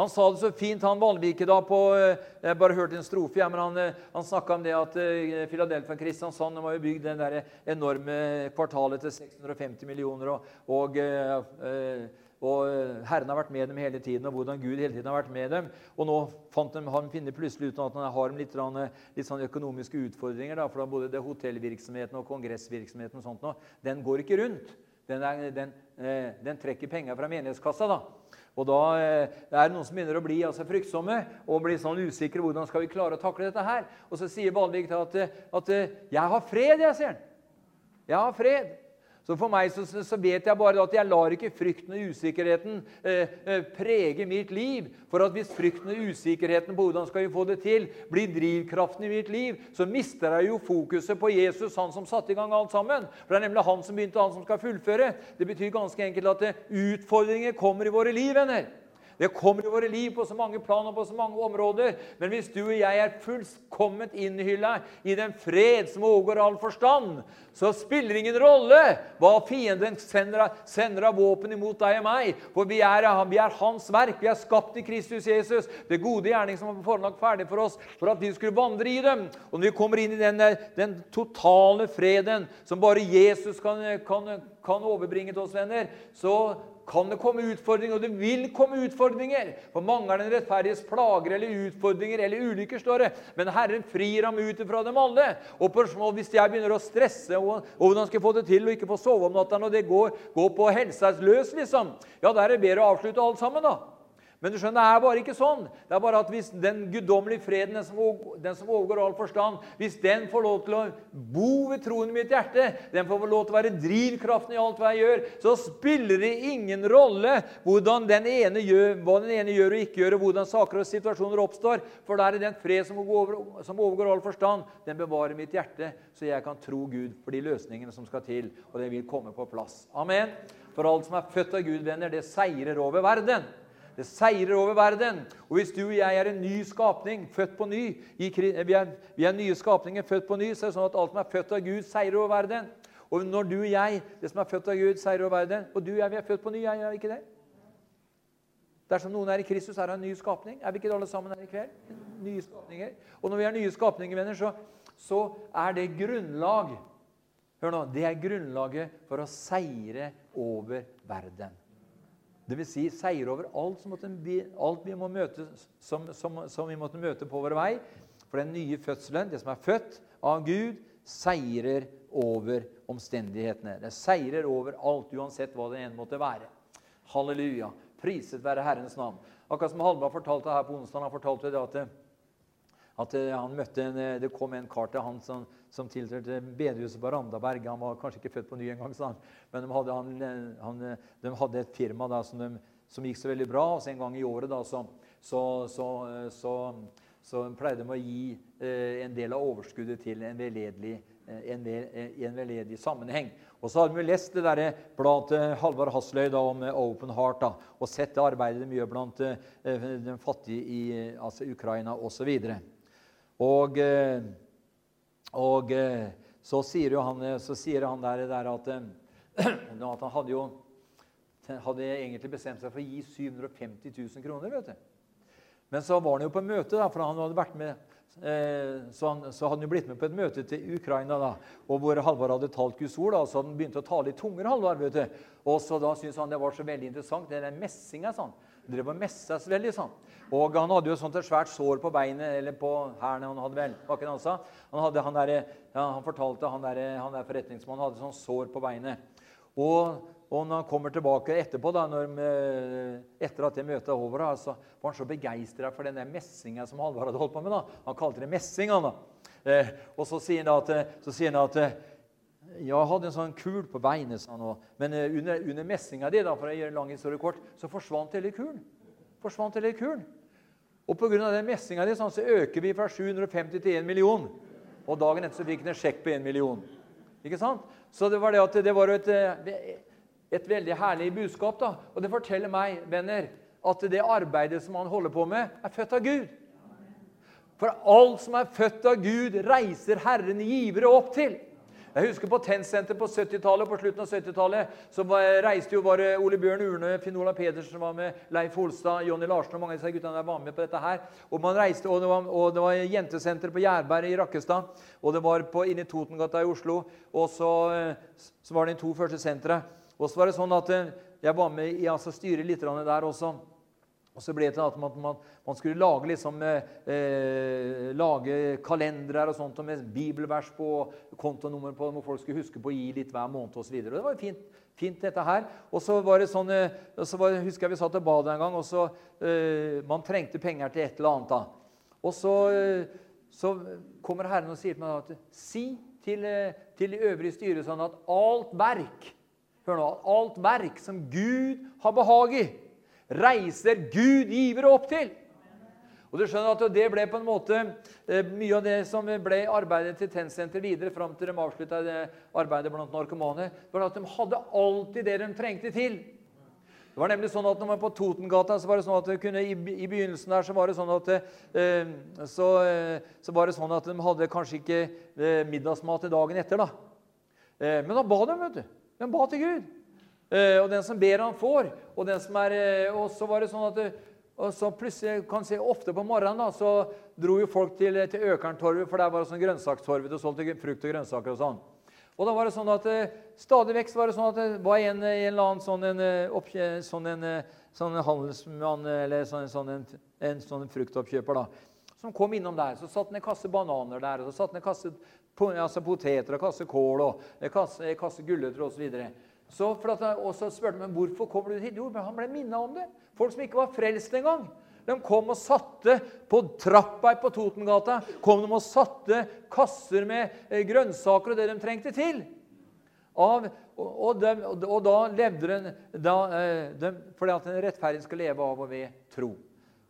Han sa det så fint, han Vanvike, da på Jeg Jeg bare hørte en strofe, ja, men han, eh, han snakka om det at uh, Philadelphia Kristiansand de har jo bygd den der enorme kvartalet til 650 millioner. og, og og Herren har vært med dem hele tiden, og hvordan Gud hele tiden har vært med dem. Og nå fant de, han finner plutselig ut at han har litt, litt sånn økonomiske utfordringer. Da, for da både det hotellvirksomheten og kongressvirksomheten og sånt den går ikke rundt. Den, er, den, den trekker penger fra menighetskassa. da. Og da det er det noen som begynner å bli altså, fryktsomme og bli sånn usikre. Hvordan skal vi klare å takle dette her? Og så sier Balvik at, at 'Jeg har fred', jeg, sier han. Jeg har fred. Så for meg så, så, vet jeg bare at jeg lar ikke frykten og usikkerheten eh, eh, prege mitt liv. For at hvis frykten og usikkerheten på hvordan skal vi få det til, blir drivkraften i mitt liv, så mister jeg jo fokuset på Jesus, han som satte i gang alt sammen. For det er nemlig han som begynte, han som skal fullføre. Det betyr ganske enkelt at utfordringer kommer i våre liv, venner. Det kommer i våre liv på så mange plan og på så mange områder. Men hvis du og jeg er fullkomment innhylla i den fred som overgår all forstand, så spiller det ingen rolle hva fienden sender, av våpen imot deg og meg. For vi er, vi er, hans verk. Vi er skapt i Kristus Jesus. Det gode gjerning som var forelagt ferdig for oss for at vi skulle vandre i dem. Og når vi kommer inn i den, den totale freden som bare Jesus kan, kan kan overbringe til oss, venner, så kan det komme utfordringer, og det vil komme utfordringer. For mange er den rettferdiges plager eller utfordringer eller ulykker, står det. Men Herren frir ham ut fra dem alle. Og hvis jeg begynner å stresse og, hvordan skal jeg få det til og ikke få sove om natta og det går, går på helsa løs, liksom, ja, da er det bedre å avslutte alt sammen, da. Men du skjønner, det er bare ikke sånn. Det er bare at hvis den guddommelige freden, den som, den som overgår all forstand, hvis den får lov til å bo ved troen i mitt hjerte, den får lov til å være drivkraften i alt hva jeg gjør, så spiller det ingen rolle hvordan den ene gjør, hva den ene gjør og ikke gjør, og hvordan saker og situasjoner oppstår. For da er det den fred som overgår, som overgår all forstand, den bevarer mitt hjerte, så jeg kan tro Gud for de løsningene som skal til, og det vil komme på plass. Amen. For alt som er født av Gud, venner, det seirer over verden. Det seirer over verden. Og hvis du og jeg er en ny skapning, født på ny vi er, vi er nye skapninger født på ny, så er det sånn at alt som er født av Gud, seirer over verden. Og når du og jeg, det som er født av Gud, seirer over verden Og du og jeg, vi er født på ny, er vi ikke det? Dersom noen er i Kristus, er han en ny skapning. Er vi ikke alle sammen her i kveld? Nye skapninger. Og når vi er nye skapninger, venner, så, så er det grunnlag Hør nå, Det er grunnlaget for å seire over verden. Dvs. Si, seier over alt, vi, alt vi møte, som, som, som, vi måtte møte på vår vei. For den nye fødselen, det som er født av Gud, seirer over omstendighetene. Det seirer over alt, uansett hva det ene måtte være. Halleluja. Priset være Herrens navn. Akkurat som Halvard fortalte her på onsdag, han fortalte det at at han møtte en, Det kom en kar til han som, som tilhørte bedehuset på Randaberg. Han var kanskje ikke født på ny engang, men de hadde, han, eh, han, de hadde, et firma da, som, de, som, gikk så veldig bra. og så En gang i året da, så, så, så pleide de å gi eh, en del av overskuddet til en veldedig, en, en veldedig sammenheng. Og så hadde vi lest det der bladet til Halvard Hasløy da, om Open Heart da, og sett det arbeidet de gjør blant eh, de fattige i altså Ukraina osv. Og, så og eh, så sier, han, eh, så sier han der, der at, at, han hadde jo hadde egentlig bestemt seg for å gi 750 000 kroner. vet du. Men så var han jo på møte, da, for han hadde vært med så, han, så hadde han blitt med på et møte til Ukraina, da, og hvor Halvard hadde talt Guds ord. Da, så han begynt å tale i tunger. Halvard, vet du. Og så da syntes han det var så veldig interessant. Det er messinga, sånn. Drev og messa veldig. sånn. Og han hadde jo sånt et svært sår på beinet eller på hælene. Han hadde vel, han sa? Han, hadde, han, der, ja, han fortalte han der, han der forretningsmannen hadde sånn sår på beinet. Og, og, når han kommer tilbake etterpå, da, når, etter at det møtet er over, da, så var han så begeistra for den der messinga som Halvard hadde holdt på med. da. Han kalte det messing. han da. Eh, og så sier han at, så sier han at jeg hadde en sånn kul på beinet, sa han. Men eh, under, under messinga di, for å gjøre lang historie kort, så forsvant hele kulen. Forsvant hele kulen. Og pga. den messinga di så øker vi fra 750 til 1 million. Og dagen etter så fikk han en sjekk på 1 million. Ikke sant? Så det var, det det var et, eh, et veldig herlig budskap. da. Og det forteller meg, venner, at det arbeidet som han holder på med, er født av Gud. For alt som er født av Gud, reiser Herren givere opp til. Jeg husker på Tennsenter på 70-tallet, på slutten av 70-tallet så reiste jo bare Ole Bjørn Urne, Finn Ola Pedersen var med, Leif Holstad, Jonny Larsen og mange av disse guttene var med på dette her. Og man reiste, og det var, og det var jentesenter på Gjærberg i Rakkestad, og det var på, inne i Totengata i Oslo. Og så, så var det de to første sentre. Og så var det sånn at eh, jeg var med i altså, styret litt der også. Og så ble det til at man, man, man skulle lage, liksom, eh, lage kalendere og sånt, med bibelvers på, kontonummer på, hvor folk skulle huske på å gi litt hver måned osv. Det var fint, fint, dette her. Og så var det sånn, eh, så var, husker jeg vi satt og badet en gang, og så eh, Man trengte penger til et eller annet. da. Og så, eh, så kommer Herren og sier til meg at si til, eh, til de øvrige styret sånn at alt verk Hør nå, alt verk som Gud har behag i reiser Gud givere opp til. Og du skjønner at Det ble på en måte eh, mye av det som ble arbeidet til Tennsenter videre fram til de avslutta arbeidet blant narkomane. var at De hadde alltid det de trengte til. Det var nemlig sånn at når man På Totengata så var det sånn at kunne, i, begynnelsen der så var det sånn at eh, så, eh, så, var det sånn at de hadde kanskje ikke middagsmat til dagen etter. da. Men da ba de, vet du. De ba til Gud. Eh, og den som ber, han får. Og, den som er, eh, og så var det sånn at og så plutselig, kan se, Ofte på morgenen da, så dro jo folk til, til Økerntorvet, for der var det sånn grønnsakstorvet og solgte frukt og grønnsaker. og sånn. Og da var det sånn at eh, Stadig vekk var det sånn at det var en, en eller annen sånn en, eh, opp, sånn en, eh, sånn handelsmann eller sånn, sånn en, en, sånn fruktoppkjøper da, som kom innom der. Så satt han en kasse bananer der, og så satt han en kasse altså poteter og kasse kål og en kasse, kasse gulrøtter osv. Så, og så spurte han hvorfor kommer du hit. Jo, men han ble minna om det. Folk som ikke var frelst engang. De kom og satte på trappa på Totengata kom de og satte kasser med eh, grønnsaker og det de trengte til. Av, og, de, og, da levde den da, eh, de, Fordi at en rettferdig skal leve av og ved tro.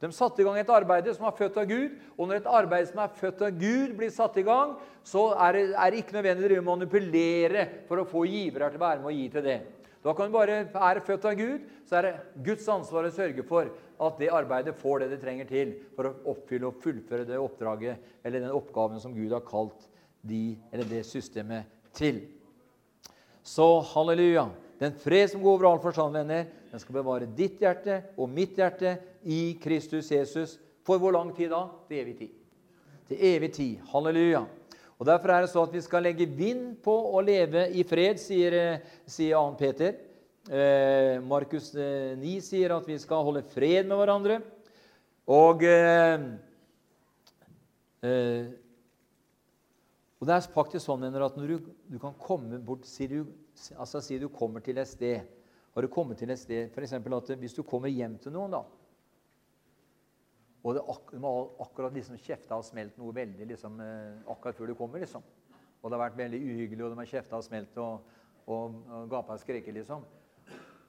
De satte i gang et arbeid som var født av Gud. Og når et arbeid som er født av Gud, blir satt i gang, så er det, er det ikke nødvendig å manipulere for å få givere til å være med og gi til det. Da kan du bare være født av Gud, så er det Guds ansvar å sørge for at det arbeidet får det det trenger til for å oppfylle og fullføre det oppdraget eller den oppgaven som Gud har kalt de, eller det systemet til. Så halleluja. Den fred som går over all forstand, venner, den skal bevare ditt hjerte og mitt hjerte i Kristus Jesus. For hvor lang tid da? Til evig tid. Til evig tid. Halleluja. Og Derfor er det så at vi skal legge vind på å leve i fred, sier, eh, sier 2. Peter. Eh, Markus 9 eh, sier at vi skal holde fred med hverandre. Og, eh, eh, og det er faktisk sånn at når du, du kan komme bort Si du, altså, si du kommer til et sted Har du kommet til et sted f.eks. at hvis du kommer hjem til noen, da og det ak de akkurat liksom kjefta og smelt noe veldig liksom, eh, akkurat før du kommer. liksom. Og det har vært veldig uhyggelig, og de har kjefta og smelt og, og, og gapa og skreket. liksom.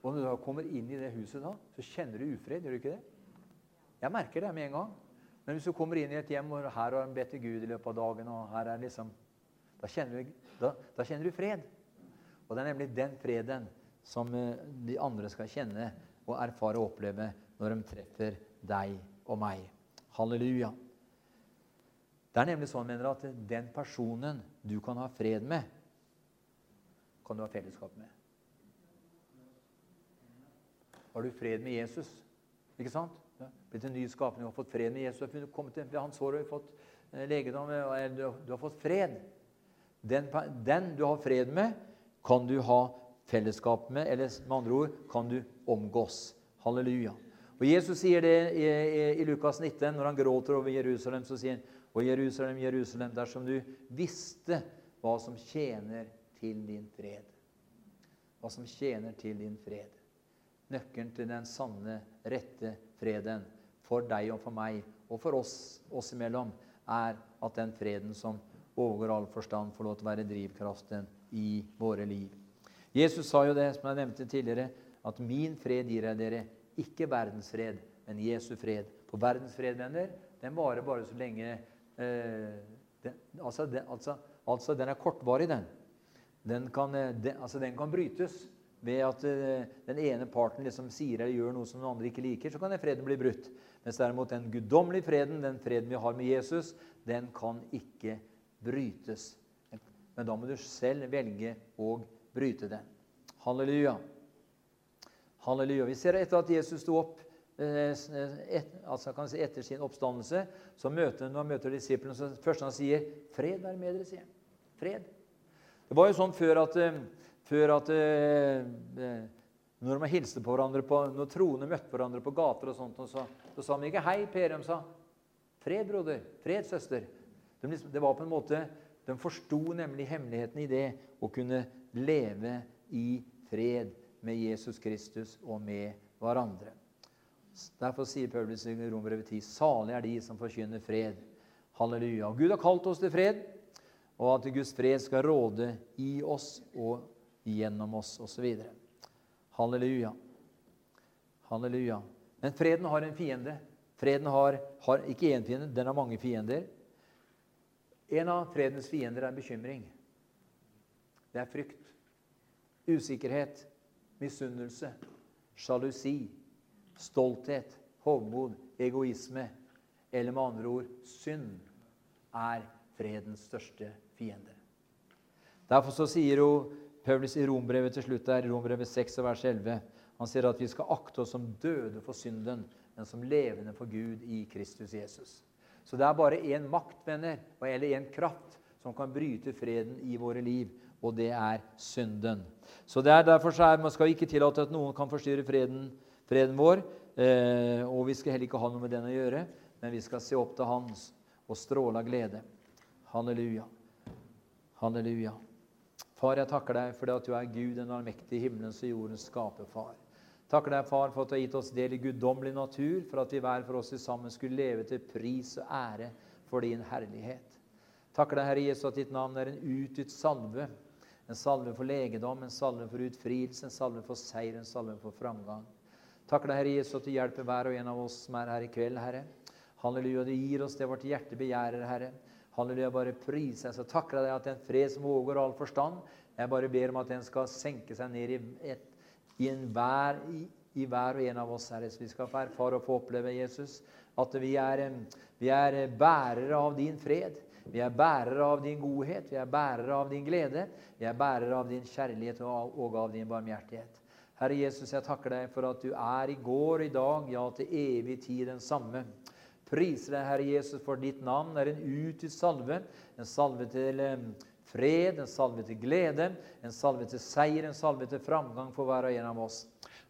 Og når du da kommer inn i det huset, da, så kjenner du ufred. gjør du ikke det? Jeg merker det med en gang. Men hvis du kommer inn i et hjem hvor her har en bedt til Gud i løpet av dagen, og her er liksom, da kjenner, du, da, da kjenner du fred. Og det er nemlig den freden som eh, de andre skal kjenne og erfare og oppleve når de treffer deg og meg. Halleluja. Det er nemlig sånn mener at den personen du kan ha fred med, kan du ha fellesskap med. Har du fred med Jesus? Ikke sant? Ja. Blitt en ny skapning og fått fred med Jesus. Du har kommet til hans sår og fått eh, legedom. Du har fått fred. Den, den, du har fred med, kan du ha fellesskap med, eller med andre ord kan du omgås. Halleluja. Og Jesus sier det i, i, i, Lukas 19, når han gråter over Jerusalem. så sier han, Og Jerusalem, Jerusalem, dersom du visste hva som tjener til din fred. Hva som tjener til din fred. Nøkkelen til den sanne, rette freden for deg og for meg og for oss, oss imellom, er at den freden som overgår all forstand, får lov til å være drivkraften i våre liv. Jesus sa jo det, som jeg nevnte tidligere, at 'min fred gir jeg dere'. Ikke verdens fred, men Jesu fred. For verdensfred, venner, den varer bare så lenge eh, den, altså, den, altså, altså, den er kortvarig, den. Den kan, eh, den, altså, den kan brytes ved at eh, den ene parten liksom sier eller gjør noe som den andre ikke liker. Så kan den freden bli brutt. Mens derimot den guddommelige freden, den freden vi har med Jesus, den kan ikke brytes. Men da må du selv velge å bryte den. Halleluja. Halleluja. Vi ser etter at Jesus sto opp eh, et, altså kan si etter sin oppstandelse, så møter når han møter disiplene, så først han sier 'Fred være med dere', sier han. Fred. Det var jo sånn før at, eh, før at eh, når man hilste på hverandre på, når troende møtte hverandre på gater, og sånt, og så, så sa de ikke 'hei, Per'. De sa 'fred, broder'. 'Fred, søster'. De, liksom, det var på en måte, de forsto nemlig hemmeligheten i det å kunne leve i fred med Jesus Kristus og med hverandre. Derfor sier Paulus i Romerbrevet 10.: Salig er de som forkynner fred. Halleluja. Og Gud har kalt oss til fred, og at Guds fred skal råde i oss og gjennom oss osv. Halleluja. Halleluja. Men freden har en fiende. Freden har, har ikke én fiende, den har mange fiender. En av fredens fiender er bekymring. Det er frykt, usikkerhet, misunnelse, sjalusi, stolthet, hovmod, egoisme eller med andre ord synd er fredens største fiende. Derfor så sier hun Paulus i Rombrevet til slutt der, Rombrevet 6 vers 11 Han sier at vi skal akte oss som døde for synden, men som levende for Gud i Kristus Jesus. Så det er bare én makt, venner, eller én kraft, som kan bryte freden i våre liv. Og det er synden. Så det er Derfor så er, man skal ikke tillate at noen kan forstyrre freden, freden vår. Eh, og vi skal heller ikke ha noe med den å gjøre, men vi skal se opp til Hans og stråle av glede. Halleluja. Halleluja. Far, jeg takker deg for at du er Gud, den allmektige himmelens og jordens skaperfar. Takker deg, far, for at du har gitt oss del i guddommelig natur, for at vi hver for oss sammen skulle leve til pris og ære for din herlighet. Takker deg, Herre Jesus, at ditt navn er en utytt salve. En salve for legedom, en salve for utfrielse, en salve for seier, en salve for framgang. Takk deg, Herre Jesus, at du hjelper hver og en av oss som er her i kveld, Herre. Halleluja, du gir oss det vårt hjerte begjærer, Herre. Halleluja, bare pris deg. Så takker jeg deg at den fred som overgår all forstand, jeg bare ber om at den skal senke seg ned i et i, hver, i, i, hver og en av oss, Herre. Så vi skal få erfare og få oppleve, Jesus, at vi er, vi er bærere av din fred. Vi er bærere av din godhet, vi er bærere av din glede, vi er bærere av din kjærlighet og, av din barmhjertighet. Herre Jesus, jeg takker deg for at du er i går og i dag, ja, til evig tid den samme. Priser deg, Herre Jesus, for ditt navn er en utgitt salve, en salve til fred, en salve til glede, en salve til seier, en salve til framgang for hver og en av oss.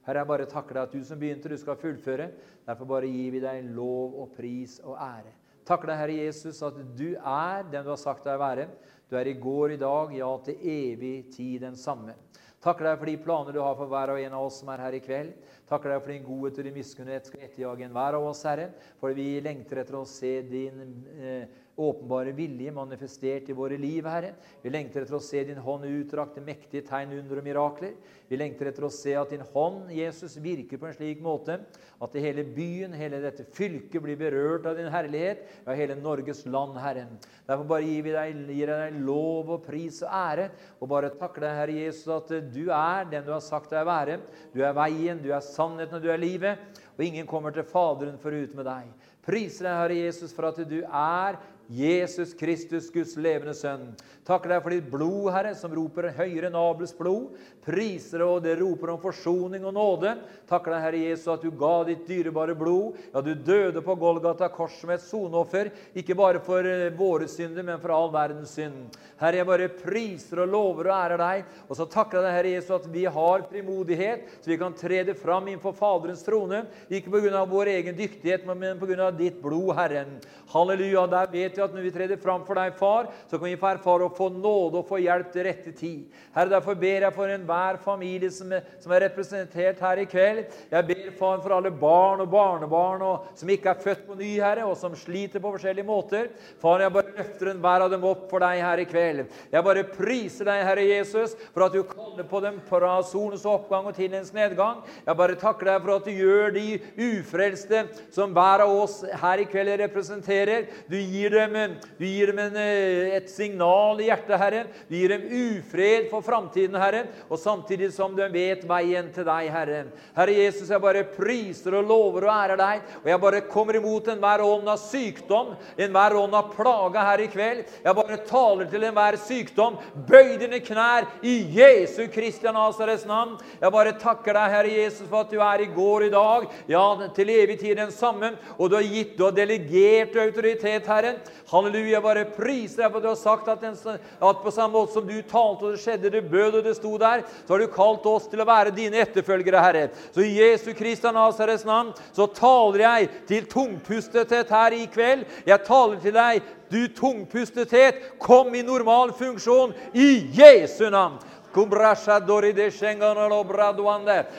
Herre, jeg bare takker deg at du som begynte, du skal fullføre. Derfor bare gir vi deg lov og pris og ære. Takker deg, Herre Jesus, at du er den du har sagt deg å være. Du er i går, i dag, ja, til evig tid den samme. Takker deg for de planer du har for hver og en av oss som er her i kveld. Takker deg for din godhet og din miskunnhet skal etterjage enhver av oss, Herre. For vi lengter etter å se din eh, åpenbare vilje manifestert i våre liv, Herre. Vi lengter etter å se din hånd utdrakte mektige tegn, under og mirakler. Vi lengter etter å se at din hånd, Jesus, virker på en slik måte at hele byen, hele dette fylket, blir berørt av din herlighet. Ja, hele Norges land, Herre. Derfor bare gir vi deg, gir deg lov og pris og ære, og bare takker deg, Herre Jesus, at du er den du har sagt deg å være. Du er veien, du er sannheten, og du er livet. Og ingen kommer til Faderen forut med deg. Priser deg, Herre Jesus, for at du er Jesus Kristus, Guds levende sønn. Takker deg for ditt blod, Herre, som roper høyere enn Abels blod. Priser og det roper om forsoning og nåde. Takker deg, Herre Jesus, at du ga ditt dyrebare blod. Ja, du døde på Golgata kors som et soneoffer, ikke bare for eh, våre synder, men for all verdens synd. Herre, jeg bare priser og lover og ærer deg. Og så takker jeg deg, Herre Jesus, at vi har frimodighet, så vi kan trede fram innenfor Faderens trone. Ikke pga. vår egen dyktighet, men pga. ditt blod, Herren. Halleluja. Der vet vi at når vi treder fram for deg, far, så kan vi få erfare å få nåde og få hjelp til rette tid. Herre, derfor ber jeg for enhver familie som er, som er, representert her i kveld. Jeg ber, far, for alle barn og barnebarn og, som ikke er født på ny, Herre, og som sliter på forskjellige måter. Far, jeg bare løfter enhver av dem opp for deg her i kveld. Jeg bare priser deg, Herre Jesus, for at du kaller på dem fra solens oppgang og til dens nedgang. Jeg bare takker deg for at du gjør de ufrelste som hver av oss her i kveld representerer. Du gir dem du gir dem en, eh, et signal i hjertet, Herre. Du gir dem ufred for framtiden, Herre, og samtidig som de vet veien til deg, Herre. Herre Jesus, jeg bare priser og lover og ærer deg, og jeg bare kommer imot enhver ånd av sykdom, enhver ånd av plage her i kveld. Jeg bare taler til enhver sykdom. Bøy dine knær i Jesu Kristi Nazarets navn. Jeg bare takker deg, Herre Jesus, for at du er i går i dag, ja, til evig tid den samme, og du har gitt og delegert autoritet, Herre. Halleluja. Bare priser deg for at du har sagt at, den, at, på samme måte som du talte, og det skjedde, det bød, og det sto der, så har du kalt oss til å være dine etterfølgere, Herre. Så i Jesu Kristi Nazarets navn så taler jeg til tungpustethet her i kveld. Jeg taler til deg, du tungpustethet, kom i normal funksjon i Jesu navn.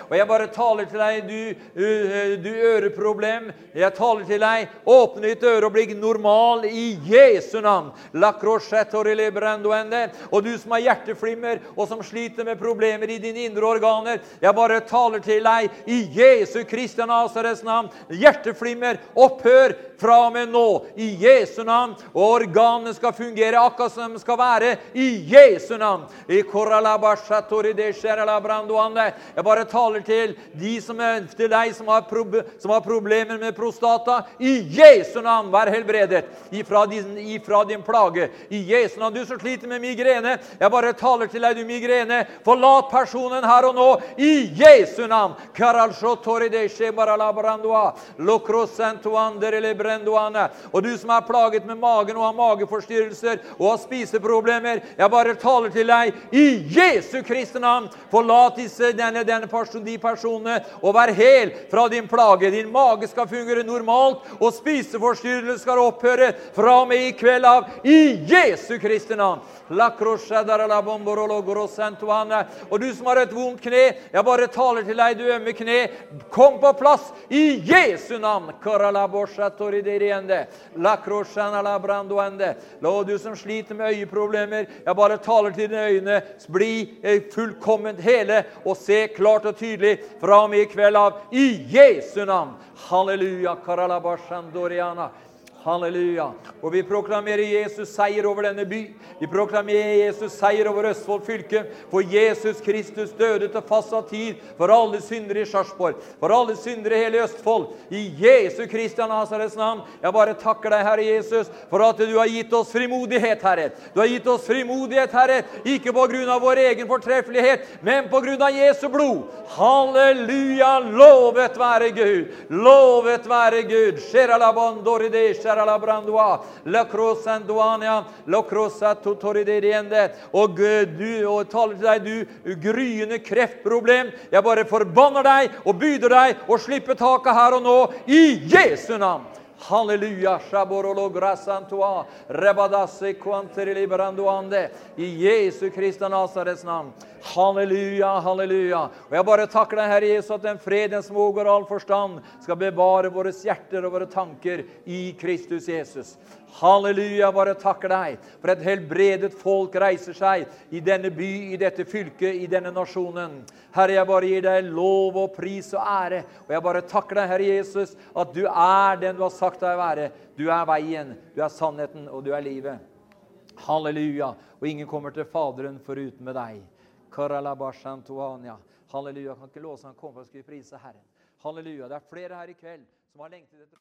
Og jeg bare taler til deg, du, du øreproblem. Jeg taler til deg, åpne ditt øre og bli normal i Jesu navn. Og du som har hjerteflimmer, og som sliter med problemer i dine indre organer, jeg bare taler til deg i Jesu Kristian Nazarets navn. Hjerteflimmer, opphør fra og med nå i Jesu navn. Og organene skal fungere akkurat som de skal være i Jesu navn. I Jeg bare taler til de som til deg som har, som har problemer med prostata. I Jesu navn, vær helbredet ifra din, ifra din plage. I Jesu navn. Du som sliter med migrene, jeg bare taler til deg, du migrene. Forlat personen her og nå. I Jesu navn. Og du som er plaget med magen og har mageforstyrrelser og har spiseproblemer, jeg bare taler til deg i Jesu Kristi navn. Forlat disse, denne, denne person, de personene og vær hel fra din plage. Din mage skal fungere normalt, og spiseforstyrrelser skal opphøre fra og med i kveld av i Jesu Kristi navn. Og du som har et vondt kne, jeg bare taler til deg, du ømme kne. Kom på plass i Jesu navn. Og du som sliter med øyeproblemer, jeg bare taler til dine øyne. Bli eh, fullkomment hele og se klart og tydelig fra og med i kveld av i Jesu navn. Halleluja. Halleluja. Og vi proklamerer Jesus seier over denne by. Vi proklamerer Jesus seier over Østfold fylke. For Jesus Kristus døde til fastsatt tid for alle syndere i Sarpsborg, for alle syndere i hele Østfold. I Jesu Kristi Nazarets navn. Jeg bare takker deg, Herre Jesus, for at du har gitt oss frimodighet, Herre. Du har gitt oss frimodighet, Herre, ikke på grunn av vår egen fortreffelighet, men på grunn av Jesu blod. Halleluja! Lovet være Gud! Lovet være Gud! Og du, og taler til deg, du gryende kreftproblem. Jeg bare forbanner deg og byder deg å slippe taket her og nå i Jesu navn. Halleluja! I Jesu Kristi Nasarets navn. Halleluja, halleluja. Og Jeg bare takker deg, Herre Jesus, at den freden som overgår all forstand, skal bevare våre hjerter og våre tanker i Kristus Jesus. Halleluja, bare takker deg for et helbredet folk reiser seg i denne by, i dette fylket, i denne nasjonen. Herre, jeg bare gir deg lov og pris og ære. Og jeg bare takker deg, Herre Jesus, at du er den du har sagt deg å være. Du er veien, du er sannheten, og du er livet. Halleluja. Og ingen kommer til Faderen foruten med deg. Halleluja. Kan ikke låse han komme for å skulle prise Herren. Halleluja. Det er flere her i kveld som har lengtet etter